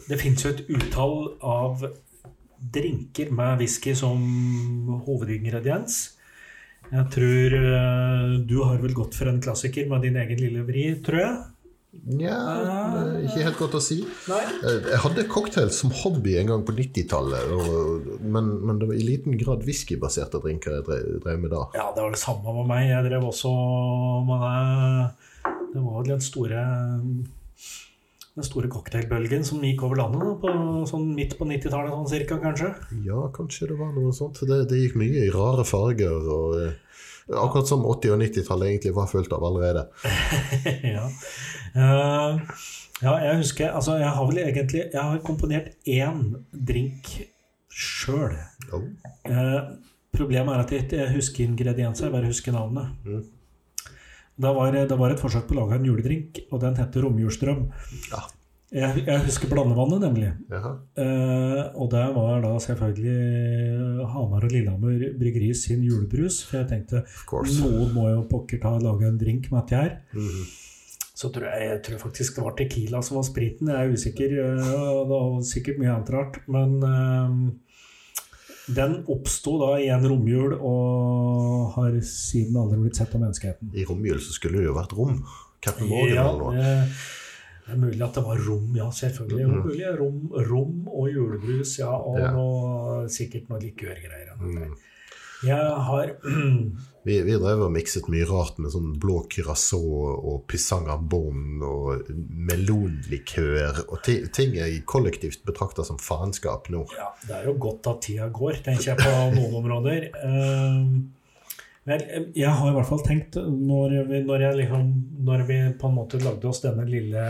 det fins jo et utall av drinker med whisky som hovedingrediens. Jeg tror du har vel gått for en klassiker med din egen lille vri, tror jeg. Nja, ikke helt godt å si. Nei. Eh, Jeg hadde cocktail som hobby en gang på 90-tallet, men, men det var i liten grad whiskybaserte drinker jeg drev, drev med da. Ja, det var det samme med meg. Jeg drev også med det. Det var vel den store den store cocktailbølgen som gikk over landet på, sånn midt på 90-tallet, sånn cirka, kanskje. Ja, kanskje det var noe sånt. Det, det gikk mye i rare farger. og eh, Akkurat som 80- og 90-tallet egentlig var fullt av allerede. ja. Uh, ja, jeg husker Altså, jeg har vel egentlig Jeg har komponert én drink sjøl. Oh. problemet er at jeg ikke husker ingredienser, jeg bare husker navnet. Mm. Det var, det var et forsøk på å lage en juledrink, og den heter Romjulsdrøm. Ja. Jeg, jeg husker blandevannet, nemlig. Eh, og det var da selvfølgelig Hamar og Lillehammer Bryggeri sin julebrus. For jeg tenkte noen må jo pokker ta og lage en drink med dette her. Mhm. Så tror jeg, jeg tror faktisk det var Tequila som var spriten. Jeg er usikker. eh, Det var sikkert mye annet rart. Men eh, den oppsto da i en romjul og har siden aldri blitt sett av menneskeheten. I romjul så skulle det jo vært rom. Captain Morgan Ja, eller noe. det det er mulig at det var rom, ja, selvfølgelig. Mm. mulig, rom, rom og julebrus, ja, og Ja. Noe, sikkert noe likørgreier. Mm. Jeg har Vi, vi drev og mikset mye rart med sånn blå curacao og pisang en og melonlikør og ting jeg kollektivt betrakter som faenskap nå. Ja, det er jo godt at tida går, tenker jeg på noen områder. Eh, Vel, jeg har i hvert fall tenkt, når vi, når, jeg liksom, når vi på en måte lagde oss denne lille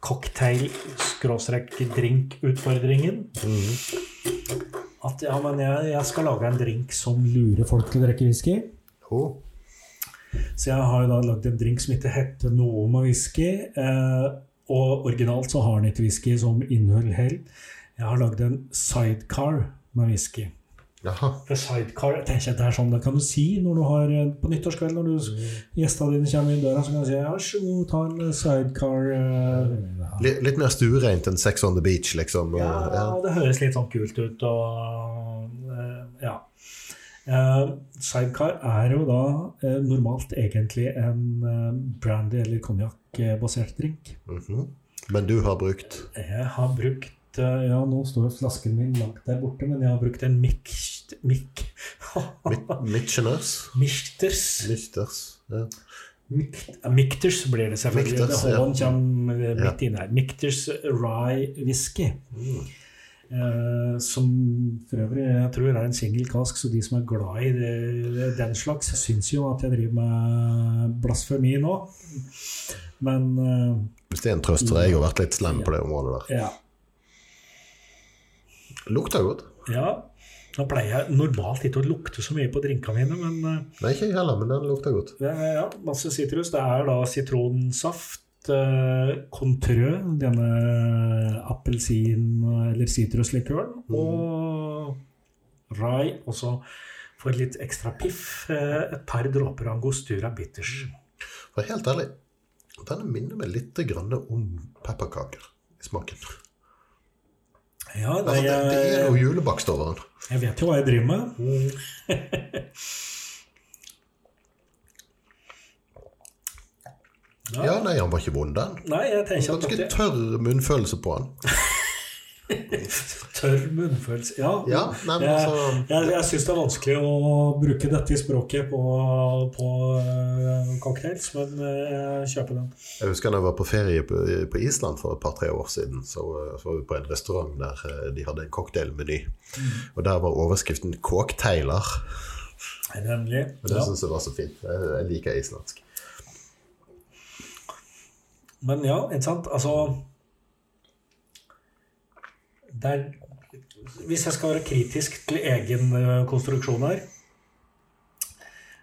cocktail-drink-utfordringen At ja, men jeg, jeg skal lage en drink som lurer folk til å drikke whisky. Oh, Så jeg har da lagd en drink som ikke heter noe med whisky. Eh, og originalt så har den ikke whisky som innhold heller. Jeg har lagd en sidecar med whisky. Jaha. For sidecar jeg tenker at det er sånn det kan du si når du har eh, på nyttårskveld når du, gjestene dine kommer inn døra. Så kan du si ja, god, ta en sidecar. eh, ja. Litt, litt mer stuereint enn Sex on the Beach, liksom. og- Ja, ja. det høres litt sånn kult ut. Og, eh, ja. Eh, sidecar er jo da eh, normalt egentlig en eh, brandy- eller konjakkbasert drink. Mhm. Men du har brukt Jeg har brukt eh, Ja, nå står flasken min langt der borte, men jeg har brukt en. Mik... Mit- Mitcheners? Michters. Michters. Ja. Mikt- Mikters blir det selvfølgelig. Mikters, ja. H-en kommer Ja. midt inn her. Mikters Rye Whisky. Mm. Eh, som for øvrig jeg tror er en single cask, så de som er glad i det, den slags, syns jo at jeg driver med blasfemi nå. Men eh, Hvis det er en trøst, for deg, jeg har vært litt slem på det området der. ja. Lukter godt. ja. Nå pleier jeg normalt ikke å lukte så mye på drinkene mine, men eh, Nei, ikke heller, men den lukter godt. er, ja, masse sitrus. Det er da sitronsaft, eh, Contrø, denne appelsin- eller sitruslikøren, og rai. Og så for litt ekstra piff, eh, et par dråper angostura bitters. For helt ærlig, denne minner meg litt grann om pepperkaker i smaken. Ja, Altså, det, det, det er jo noe julebakst over den. jeg vet jo hva jeg driver med. Ja, nei, han var ikke vond, den. Nei, jeg tenker at Ganske tørr munnfølelse på han. Tørr munnfølelse Ja, Ja, nei, men jeg, altså jeg, jeg syns det er vanskelig å bruke dette i språket på, på eh, cocktails, men eh, jeg kjøper den. Jeg husker da jeg var på ferie på, på Island for et par-tre år siden. Så, eh, så var vi på en restaurant der de hadde en cocktailmeny. Og der var overskriften 'Kåkteiler'. Nemlig. Og det Ja. synes jeg var så fint. Jeg, jeg liker islandsk. Men ja, ikke sant. Altså er, Hvis jeg skal være kritisk til egen eh, konstruksjon her,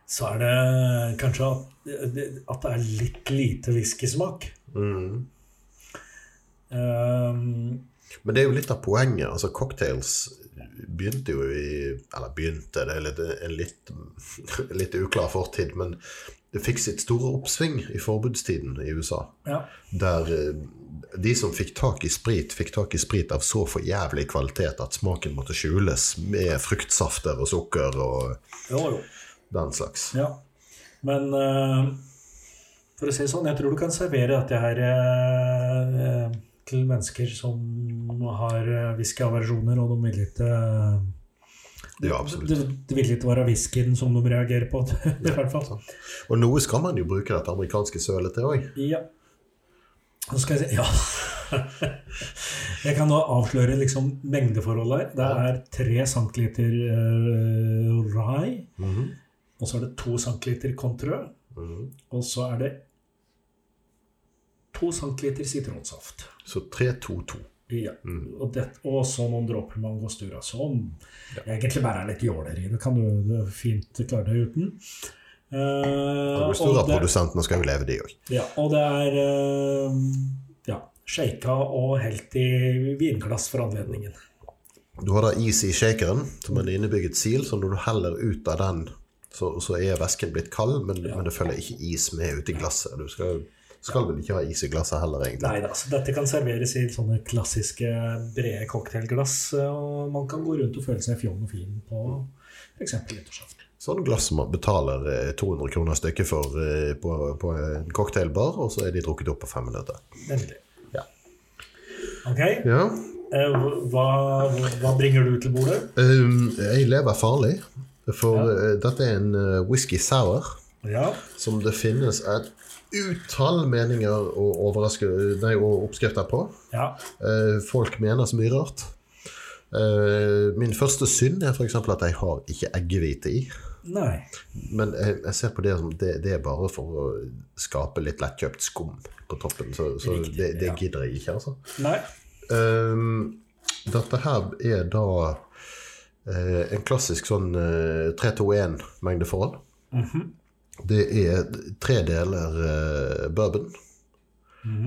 så er det kanskje at, at det er litt lite whiskysmak. Mm. Um, Men det er jo litt av poenget. altså Cocktails begynte jo i Eller begynte, det er litt, en litt, litt uklar fortid, men det fikk sitt store oppsving i forbudstiden i USA. ja. Der eh, de som fikk tak i sprit, fikk tak i sprit av så for jævlig kvalitet at smaken måtte skjules med fruktsafter og sukker og Jo, jo. den slags. Ja. Men eh, For å si det sånn, jeg tror du kan servere dette her eh, til mennesker som har whiskyaversjoner, og de vil ikke det, Ja, absolutt. det, det vil ikke være whiskyen som de reagerer på, i hvert fall. sant. Og noe skal man jo bruke dette amerikanske sølet til òg. Ja. Nå skal jeg si Ja. Jeg kan nå avsløre liksom mengdeforholdet her. Det er tre centiliter uh, rai, og så er det to centiliter contrø, og så er det to centiliter sitronsaft. Så 3-2-2. Ja. Og, det, og så noen dråper med angostura, som egentlig bare er litt jåleri. Det kan du, fint klare deg uten. Uh, det- Angostura-produsentene skal jo leve, de òg. ja, og det er uh, ja, shaka og helt i vinglass for anledningen. Du har da is i shakeren, som er en innebygget sil, så når du heller ut av den, så, så er væsken blitt kald, men, men det følger ikke is med ut i glasset. Du skal, skal vel ikke ha is i glasset heller, egentlig. Nei da, så dette kan serveres i sånne klassiske brede cocktailglass, eh, og man kan gå rundt og føle seg fjong og fin på f.eks. nyttårsaften. Sånn glass man betaler eh, 200 kroner stykket for eh, på, på en cocktailbar, og så er de drukket opp på fem minutter. Nemlig. Ja. Ok, Ja. eh, hva, hva bringer du til bordet? Um, jeg lever farlig, for ja. dette er en eh, whisky sour Ja, som det finnes et utall meninger og, nei, og oppskrifter på. ja, Eh, folk mener så mye rart. Eh, min første synd er f.eks. at jeg har ikke eggehvite i. nei. Men jeg, jeg ser på det som det, det er bare for å skape litt lettkjøpt skum på toppen. Så, så Riktig, det, det ja. gidder jeg ikke, altså. Nei. Um, dette her er da uh, en klassisk sånn uh, 3-2-1 mengdeforhold. Det er tre deler uh, bourbon.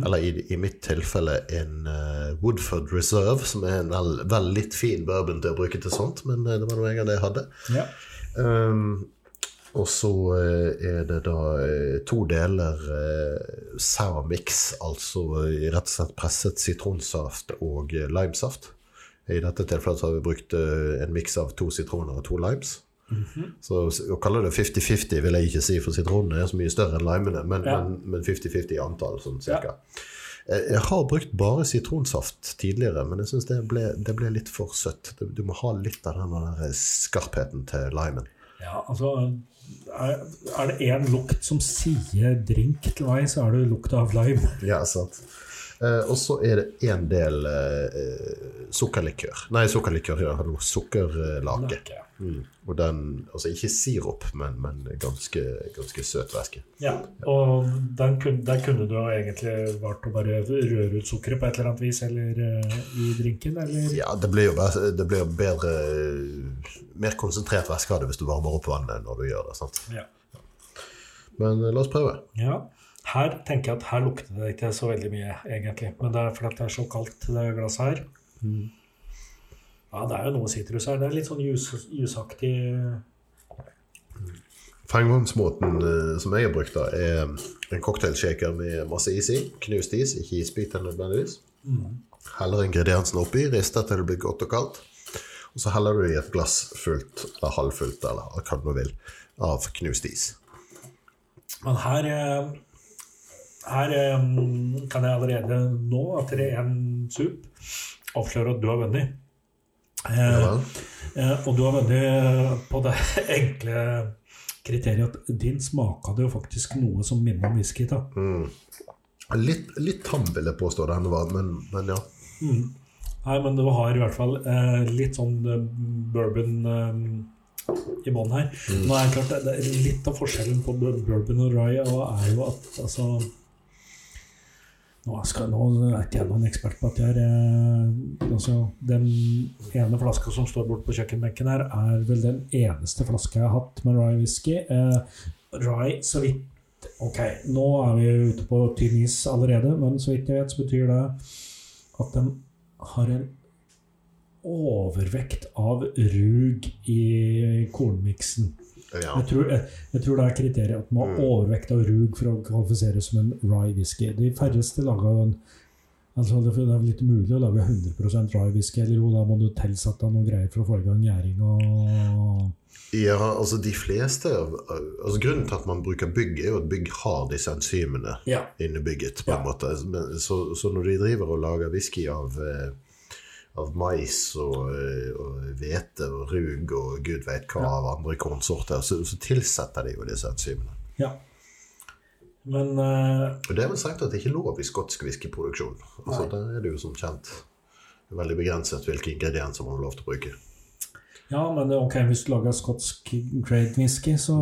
Eller i, i mitt tilfelle en uh, Woodford Reserve, som er en vel, vel litt fin bourbon til å bruke til sånt, men eh, det var noe en gang det jeg hadde. Ja. Um, og så uh, er det da uh, to deler sour mix, altså rett og slett presset sitronsaft og limesaft. I dette tilfellet så har vi brukt en miks av to sitroner og to limes. Så å kalle det 50-50 vil jeg ikke si, for sitronene er så mye større enn limene, men, Ja. men, men 50-50 i antall, sånn cirka. Jeg jeg har brukt bare sitronsaft tidligere, men jeg syns det, det ble litt for søtt. Du, må ha litt av den der skarpheten til limen. Ja, altså Er, er det én lukt som sier drink til meg, så er det lukt av lime. Ja, sant. Eh, og så er det en del eh, sukkerlikør. Nei, sukkerlikør, ja, sukkerlake. Lake. Mm. Og den, altså ikke sirup, men, men ganske, ganske søt væske. Ja, og den kunne, der kunne du egentlig valgt å bare røre ut sukkeret på et eller annet vis eller eh, i drinken, eller? Ja, det blir jo bare, det blir bedre Mer konsentrert væske av det hvis du varmer opp vannet når du gjør det. sant? Ja. Men la oss prøve. ja. Her tenker jeg at her lukter det ikke så veldig mye, egentlig. Men det er fordi det er så kaldt, det glasset her. Ja, det er jo noe sitrus her. Det er litt sånn jus, jusaktig Fremgangsmåten eh, som jeg har brukt, da, er en cocktailshaker med masse is i. Knust is, ikke isbiter nødvendigvis. Heller ingrediensene oppi, rister til det blir godt og kaldt. Og så heller du i et glass fullt, eller halvfullt, eller hva du vil, av knust is. Men her, eh, her um, kan jeg allerede nå, etter en sup, avsløre at du har vunnet. Ja Eh, eh, og du har vunnet på det enkle kriteriet at din smaka det jo faktisk noe som minner om whisky. da. Litt, litt tam, vil jeg påstå denne var, men, men ja. Nei, men du har i hvert fall eh, litt sånn eh, bourbon eh, i bånn her. Nå er det klart, det, det er Litt av forskjellen på bourbon og rye og er jo at altså nå, skal, nå er ikke jeg noen ekspert på at jeg er eh, altså, Den ene flaska som står borte på kjøkkenbenken her, er vel den eneste flaska jeg har hatt med rye whisky. Eh, rye, så vidt Ok, nå er vi ute på tynn is allerede, men så vidt jeg vet, så betyr det at den har en overvekt av rug i kornmiksen. Ja. Jeg tror, jeg, jeg tror det er kriteriet at man har overvekt av rug for å kvalifisere som en rye whisky. De færreste lager en Altså, det, er litt umulig mulig å lage 100% dry whisky, eller jo, da må du tilsette noen greier for å få i gang gjæring og Ja, altså de fleste altså Grunnen til at man bruker bygg, er jo at bygg har disse enzymene Ja. inni bygget. på en Ja. måte. Så, så når de driver og lager whisky av, eh, av mais og, hvete og og rug og gud vet hva av andre kornsorter, så, så tilsetter de jo disse enzymene. ja. Men uh, Og det er vel sagt at det ikke er lov i skotsk whiskyproduksjon. Altså, der er det jo som kjent veldig begrenset hvilke ingredienser man har lov til å bruke. Ja, men ok, hvis du lager skotsk grade whisky, så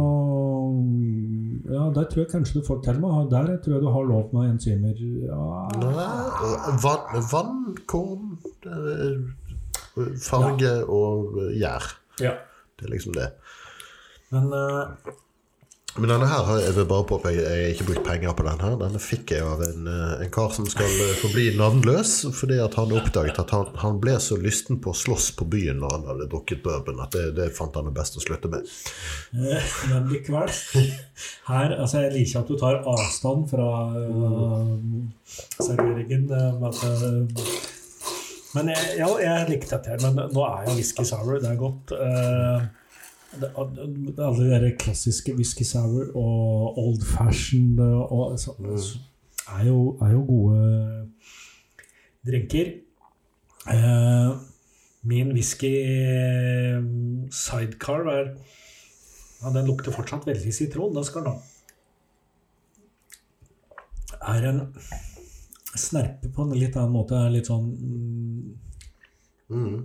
Ja, der tror jeg kanskje du får til med Der tror jeg du har lov med enzymer. Ja, Nei, vann, vann korn, farge farge og gjær. ja. Det er liksom det. Men eh, Men denne her har jeg vil bare påpeke, jeg har ikke brukt penger på den her. Denne fikk jeg av en, eh, en kar som skal eh, forbli navnløs, fordi at han oppdaget at han, han ble så lysten på å slåss på byen når han hadde drukket bourbon, at det, det fant han det best å slutte med. Eh, Men likevel. Her, altså Jeg liker at du tar avstand fra serveringen. med at, men jeg, ja, jeg likte dette her. Men nå er jo whisky sour. Det er godt. Eh, det, alle de der klassiske whisky sour og old fashion og, så, så, er, jo, er jo gode drinker. Eh, min whisky eh, sidecar er ja, Den lukter fortsatt veldig sitron. Da skal den ha. Er en snerpe på en litt annen måte. Er litt sånn mm,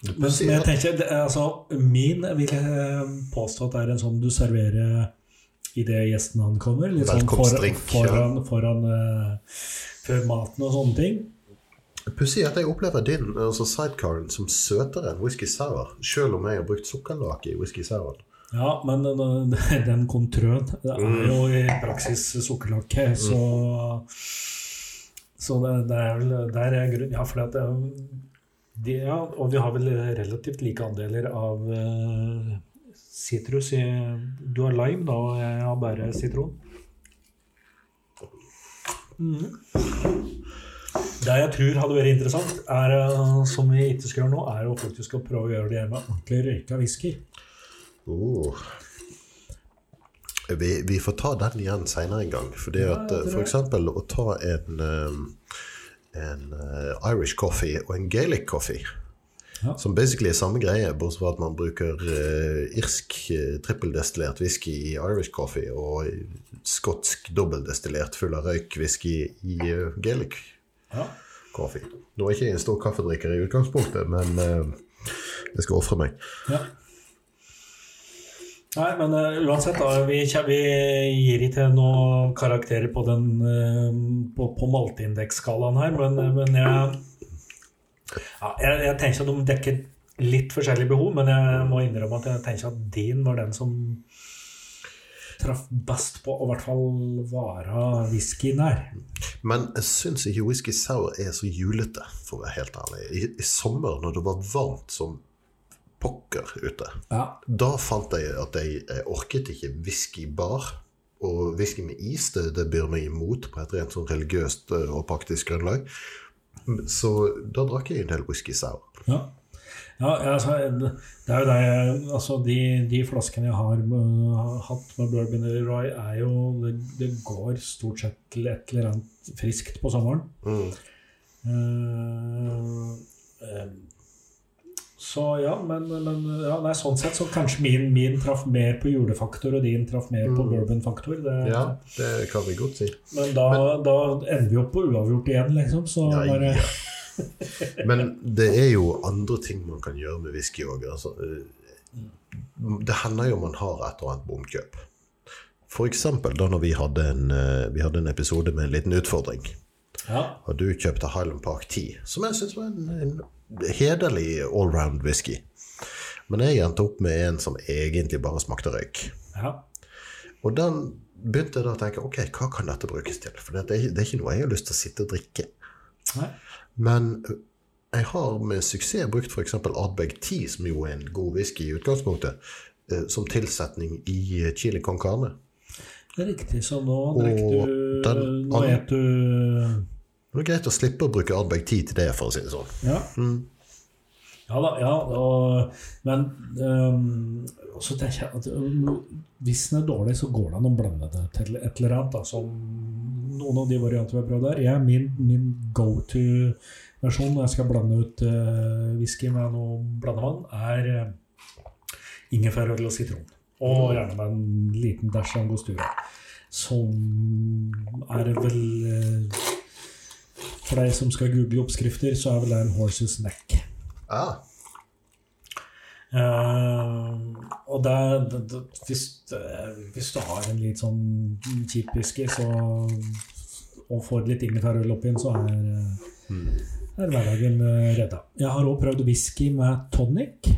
Men jeg tenker, er altså, min vil jeg påstå at det er en sånn du serverer idet gjesten ankommer. Litt sånn foran, foran, foran uh, før maten og sånne ting. Pussig at jeg opplever din altså sidecaren som søtere enn whisky sour, selv om jeg har brukt sukkerlake i whisky sour. Ja, men den, den kontrøen det er jo i praksis sukkerlake, så Så det, det er vel der er grunn Ja, for det, de, ja, og vi har vel relativt like andeler av eh, sitrus i Du har lime, da, og jeg har bare sitron. Det jeg tror hadde vært interessant, er, eh, som vi ikke skal gjøre nå, er å faktisk prøve å gjøre det med ordentlig røyka whisky. Oh. Vi, vi får ta den igjen seinere en gang. Fordi at ja, f.eks. for å ta en, eh, en uh, Irish coffee og en Gaelic coffee, Ja. som basically er samme greie, bortsett fra at man bruker uh, irsk uh, trippeldestillert whisky i Irish coffee og skotsk dobbeldestillert full av røyk whisky i uh, Gaelic Ja. coffee. Nå er jeg ikke en stor kaffedrikker i utgangspunktet, men jeg skal ofre meg. Ja. Nei, men uh, uansett, da. Vi, vi gir ikke noen karakterer på den uh, på, på malteindeksskalaen her, men, eh, men jeg, ja, jeg Jeg tenker at de dekker litt forskjellige behov, men jeg må innrømme at jeg tenker at din var den som traff best på å i hvert fall være whiskyen her. Men jeg syns ikke whisky sour er så julete, for å være helt ærlig. I, I sommer, når det var varmt som pokker ute, Ja. da fant jeg at jeg, jeg orket ikke whiskybar. Og whisky med is, det, det byr meg imot på et rent sånn religiøst eh, og praktisk grunnlag. Så da drakk jeg en del whisky sour. Ja. Ja, altså, det er jo det altså, de, de flaskene jeg har med, hatt med bourbon eller rye, er jo det, det går stort sett til et eller annet friskt på sommeren. Eh, eh, så ja, men, men ja, nei, sånn sett så kanskje min, min traff mer på julefaktor, og din traff mer på bourbonfaktor. Det, Ja, det kan vi godt si. Men da, da ender vi opp på uavgjort igjen, liksom. Så nei, bare ja. Men det er jo andre ting man kan gjøre med whisky òg. Altså, eh, det hender jo man har et eller annet bomkjøp. F.eks. da når vi hadde, en, eh, vi hadde en episode med en liten utfordring. ja. Og du kjøpte Highland Park 10, som jeg syns var en, en hederlig allround whisky. Men jeg endte opp med en som egentlig bare smakte røyk. ja. Og den begynte jeg da å tenke ok, hva kan dette brukes til? For det det er ikke noe jeg har lyst til å sitte og drikke. Nei. Men jeg har med suksess brukt f.eks. Ardbeg 10, som jo er en god whisky i utgangspunktet, som tilsetning i eh, chili con carne. Det er riktig, så nå drikker du Nå et du Det er greit å slippe å bruke Ardbeg tid til det, for å si det sånn. Ja. Ja da, ja, og, men um, så tenker jeg at øhm, hvis den er dårlig, så går det an å blande det til et eller annet. Da, som noen av de variantene vi har prøvd der. Jeg, min min go to-versjon når jeg skal blande ut uh, whisky med noe blandevann, er uh, ingefærøl og sitron. Og gjerne med en liten dash angostura. Som er vel øh, For deg som skal google oppskrifter, så er vel det en horse's neck. Ah, Uh, og der, det, det, hvis, eh, hvis du har en litt sånn kjip whisky så, og får litt ingefærøl oppi den, så er, eh, er hverdagen eh, redda. Jeg har òg prøvd whisky med tonic.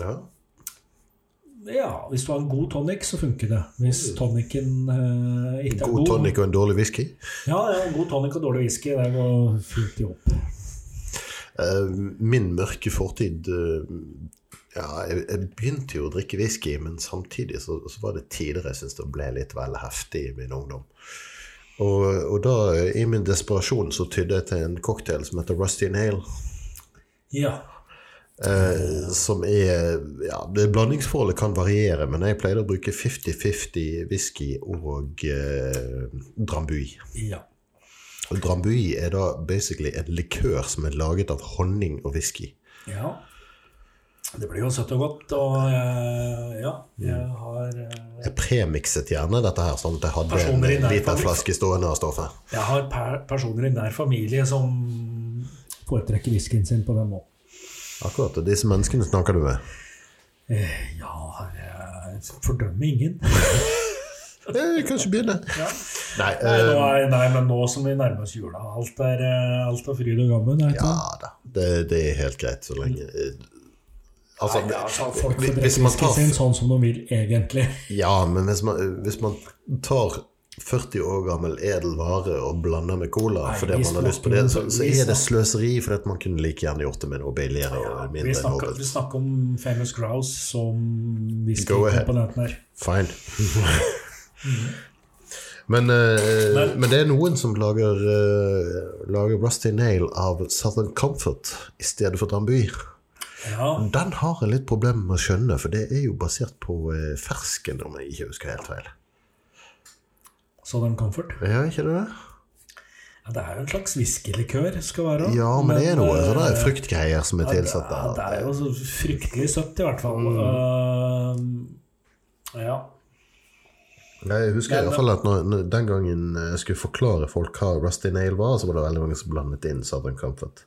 ja. Ja, hvis du har en god tonic, så funker det. Hvis tonicen eh, ikke er god god tonic og en dårlig whisky. Ja, ja, god tonic og dårlig whisky, det går fint i hop. Eh, min mørke fortid eh, Ja, jeg, begynte jo å drikke whisky, men samtidig så, så var det tider jeg syntes det ble litt vel heftig i min ungdom. Og, og da, i min desperasjon, så tydde jeg til en cocktail som heter Rusty Nail. Ja. Eh, som er Ja, det blandingsforholdet kan variere, men jeg pleide å bruke 50-50 whisky og eh, drambui. ja. Og drambui er da basically en likør som er laget av honning og whisky. Ja. Det blir jo søtt og godt, og eh, ja, jeg har eh, Jeg premikset gjerne dette her, sånn at jeg hadde en liten flaske stående av stoffet. Jeg har per personer i nær familie som foretrekker whiskyen sin på den måten. Akkurat. Og disse menneskene snakker du med. Eh, Ja, jeg fordømmer ingen. kan kanskje begynne. Ja. Nei, Nei, eh, er, nei, men nå som vi nærmer oss jula, alt er, eh, alt er fryd og gammen. ikke ja da. Det, det er helt greit så lenge Altså, Nei, altså, folk tar sin sånn som de vil, egentlig. Ja, men hvis man, hvis man tar 40 år gammel edel vare og blander med cola Nei, fordi man har lyst på det, så, så er det sløseri, fordi at man kunne like gjerne gjort det med noe billigere og Vi snakker, vi snakker om Famous Grouse som whiskykomponenten her. Fine. men, eh, Men- men det er noen som lager, eh, lager Rusty Nail av Southern Comfort i stedet for Drambuie. Ja, Den har jeg litt problemer med å skjønne, for det er jo basert på eh, fersken, om jeg ikke husker helt feil. Southern Comfort. Ja, ikke det? Ja, det er jo en slags whiskylikør, skal være. Ja, men det er noe det sånne fruktgreier som er tilsatt Ja, det er jo så fryktelig søtt, i hvert fall. Mm. Uh, ja. Jeg husker i hvert fall at når, den gangen jeg skulle forklare folk hva Rusty Nail var, så var det veldig mange som blandet inn Southern Comfort.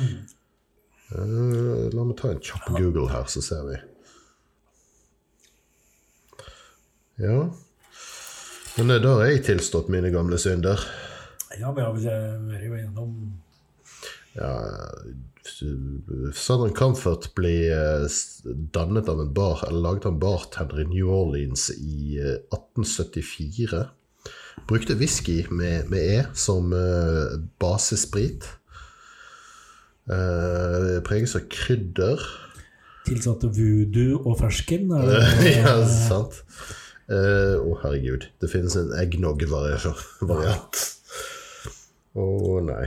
Eh, la meg ta en kjapp Google her, så ser vi. Ja. Men eh, da har jeg tilstått mine gamle synder. ja, vi har vel eh, vært gjennom Ja, Southern Comfort ble eh, dannet av en bar, eller laget av en bartender i New Orleans i eh, 1874. Brukte whisky med, med E som eh, basesprit. Uh, preges av krydder. tilsatte voodoo og fersken. er det- ja, sant. Eh, oh, herregud. Det finnes en eggnog-variant. Å, nei.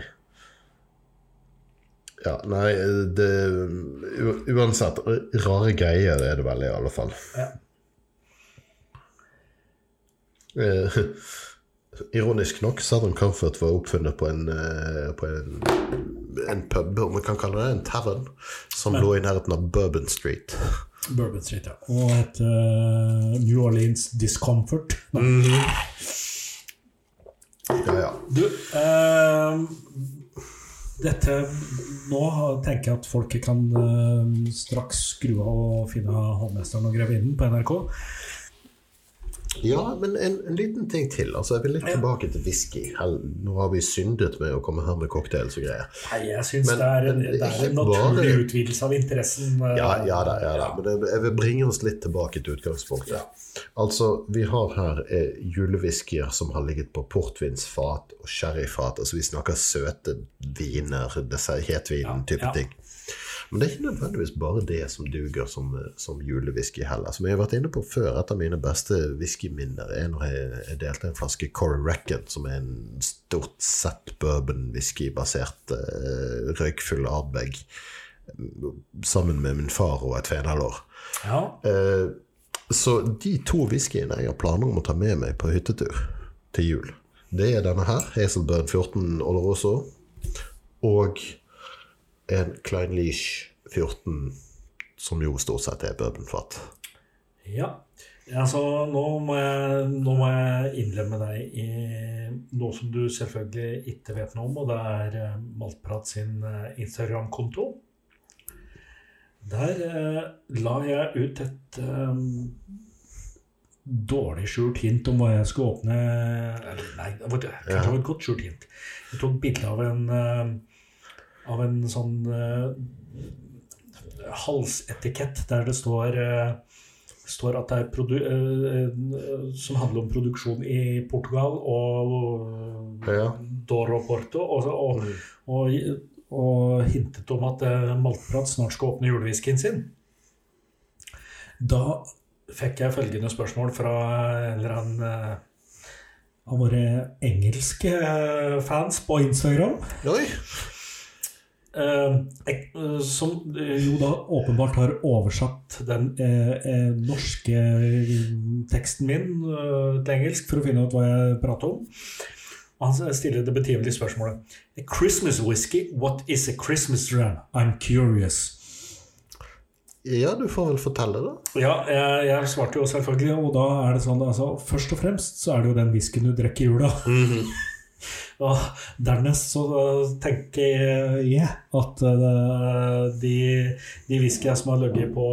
Ja, nei, det Uansett, rare greier er det vel, i alle fall. Ja. Eh, ironisk nok, Southern Comfort var oppfunnet på en, eh, på en, en pub, om vi kan kalle det en tavern, som lå i nærheten av Bourbon Street. Bourbon Street, ja. Og et uh, New Orleans Discomfort. Ja, ja. Du, uh, dette Nå tenker jeg at folket kan uh, straks skru av og finne Hovmesteren og Grevinnen på NRK. Ja, men en, en liten ting til. Altså, jeg vil litt tilbake til whisky. Hell, Nå har vi syndet med å komme her med cocktails og greier. Nei, jeg syns det er en, det er en naturlig bare- utvidelse av interessen. eh, Ja, ja da, ja da. Men jeg, vil bringe oss litt tilbake til utgangspunktet. Altså, vi har her eh, julewhiskyer som har ligget på portvinsfat og sherryfat. Altså, vi snakker søte viner, dessert, hetvin-type Ja, ja. ting. Men det er ikke nødvendigvis bare det som duger som, som julewhisky heller. Som jeg har vært inne på før, et av mine beste whiskyminner er når jeg, delte en flaske Corey Reckon, som er en stort sett bourbon-whiskybasert uh, røykfull Ardbeg, sammen med min far og et fenalår. Ja. Uh, så de to whiskyene jeg har planer om å ta med meg på hyttetur til jul, det er denne her, Hazelburn 14 Oloroso, og en Klein Leash 14, som jo stort sett er bourbonfat. ja. Altså, nå må, jeg, nå må jeg innlemme deg i noe som du selvfølgelig ikke vet noe om, og det er eh, Maltprat sin eh, Instagram-konto. Der eh, la jeg ut et eh, dårlig skjult hint om hva jeg skulle åpne Nei, det var, kanskje det var et godt skjult hint. Jeg tok bilde av en eh, av en sånn uh, halsetikett der det står uh, står at det er eh, som handler om produksjon i Portugal og Ja. Doro Porto, og, og, og, og hintet om at Maltprat snart skal åpne julewhiskyen sin. Da fikk jeg følgende spørsmål fra en eller annen av våre engelske fans på Instagram. Oi! Eh, eh, som eh, jo da åpenbart har oversatt den eh, norske teksten min eh, til engelsk for å finne ut hva jeg prater om. Han stiller det betimelige spørsmålet A Christmas whisky, what is a Christmas dram? I'm curious. Ja, du får vel fortelle, da. Ja, jeg, jeg svarte jo selvfølgelig, og da er det sånn altså, Først og fremst så er det jo den whiskyen du drikker i jula. Og dernest så uh, tenker jeg at uh, de, de whiskyene som har ligget på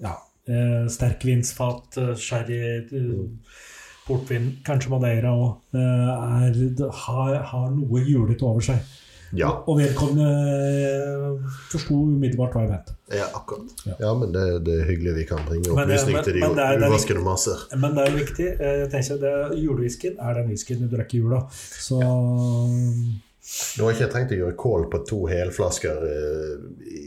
ja, uh, sterkvinsfat, sherry, portvin, kanskje Madeira òg, har, har noe julete over seg. Ja, Og vedkommende forsto umiddelbart hva jeg mente. ja akkurat. Ja. Ja, men det, det er hyggelig vi kan bringe opplysning men- til de men det er- det er uvaskede masser. Men det er jo viktig. eh, Jeg tenker at Julewhiskyen er den whiskyen du drikker i jula. Så Nå har ikke jeg tenkt å gjøre kål på to helflasker eh,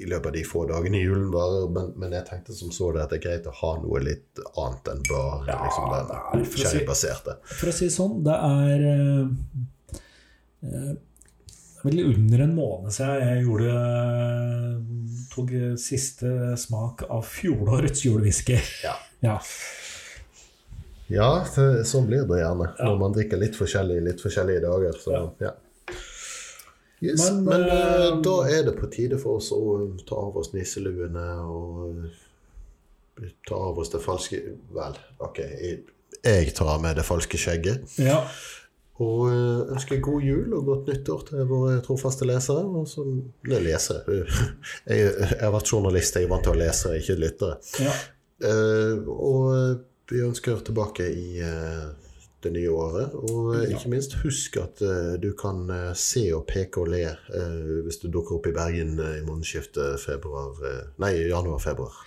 i løpet av de få dagene i julen, bare, men, men jeg tenkte som så det at det er greit å ha noe litt annet enn bare Ja, liksom, den sherrybaserte. for si- for å si det sånn, det er eh, eh, vel under en måned siden jeg gjorde tok siste smak av fjorårets julewhisky. Ja. Ja. Ja, det, sånn blir det gjerne Ja. når man drikker litt forskjellig litt forskjellige dager. Så, Ja. Yes, men Men, eh, da er det på tide for oss å ta av oss nisseluene og ta av oss det falske Vel, OK, jeg tar av meg det falske skjegget. ja. Og eh, ønsker god jul og godt nyttår til våre trofaste lesere. Og så lesere. Jeg, jeg har vært journalist, jeg er vant til å lese, ikke lyttere. ja. Uh, og vi ønsker tilbake i uh, det nye året. Og eh, ikke minst husk at eh, du kan eh, se og peke og le eh, hvis du dukker opp i Bergen eh, i månedsskiftet eh, januar-februar.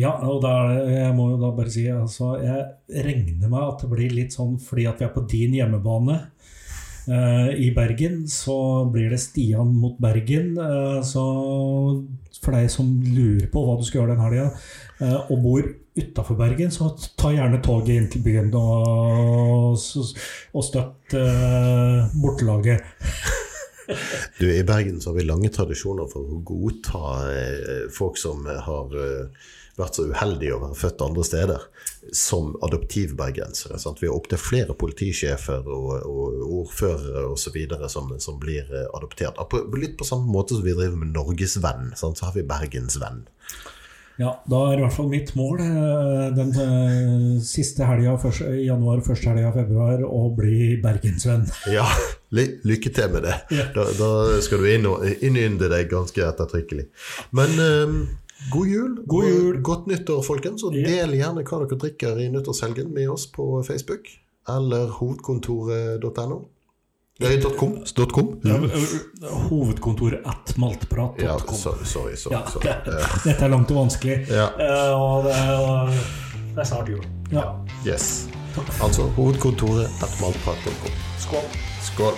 Ja, og da, er jeg må jo da bare si altså, Jeg regner med at det blir litt sånn fordi at vi er på din hjemmebane eh, i Bergen, så blir det Stian mot Bergen. eh, så for deg som lurer på hva du skal gjøre den helga, eh, og bor utafor Bergen, så ta gjerne toget inn til byen og, og støtt eh, bortelaget. Du, I Bergen så har vi lange tradisjoner for å godta eh, folk som har eh, vært så uheldige å være født andre steder, som adoptivbergensere. Sant? Vi har opptil flere politisjefer og, og ordførere osv. Som, som blir eh, adoptert. På, litt på samme måte som vi driver med Norgesvenn, så har vi Bergensvenn. Ja, da er i hvert fall mitt mål eh, den eh, siste helga i januar første helga i februar å bli bergensvenn. Ja, lykke til med det. Da, da skal du innynde deg ganske ettertrykkelig. Men eh, god jul God jul. godt nyttår, folkens. Og del gjerne hva dere drikker i nyttårshelgen med oss på Facebook eller hovedkontoret.no. Nei, .com. .com. Ja, Hovedkontoret at Ja, maltprat.com. sorry, sorry. sorry, Ja, sorry. Eh, Dette er langt og vanskelig, Ja. eh, og det er, og det er snart jul. Ja. Yes. Altså hovedkontoret at maltprat.com. Skål. Skål.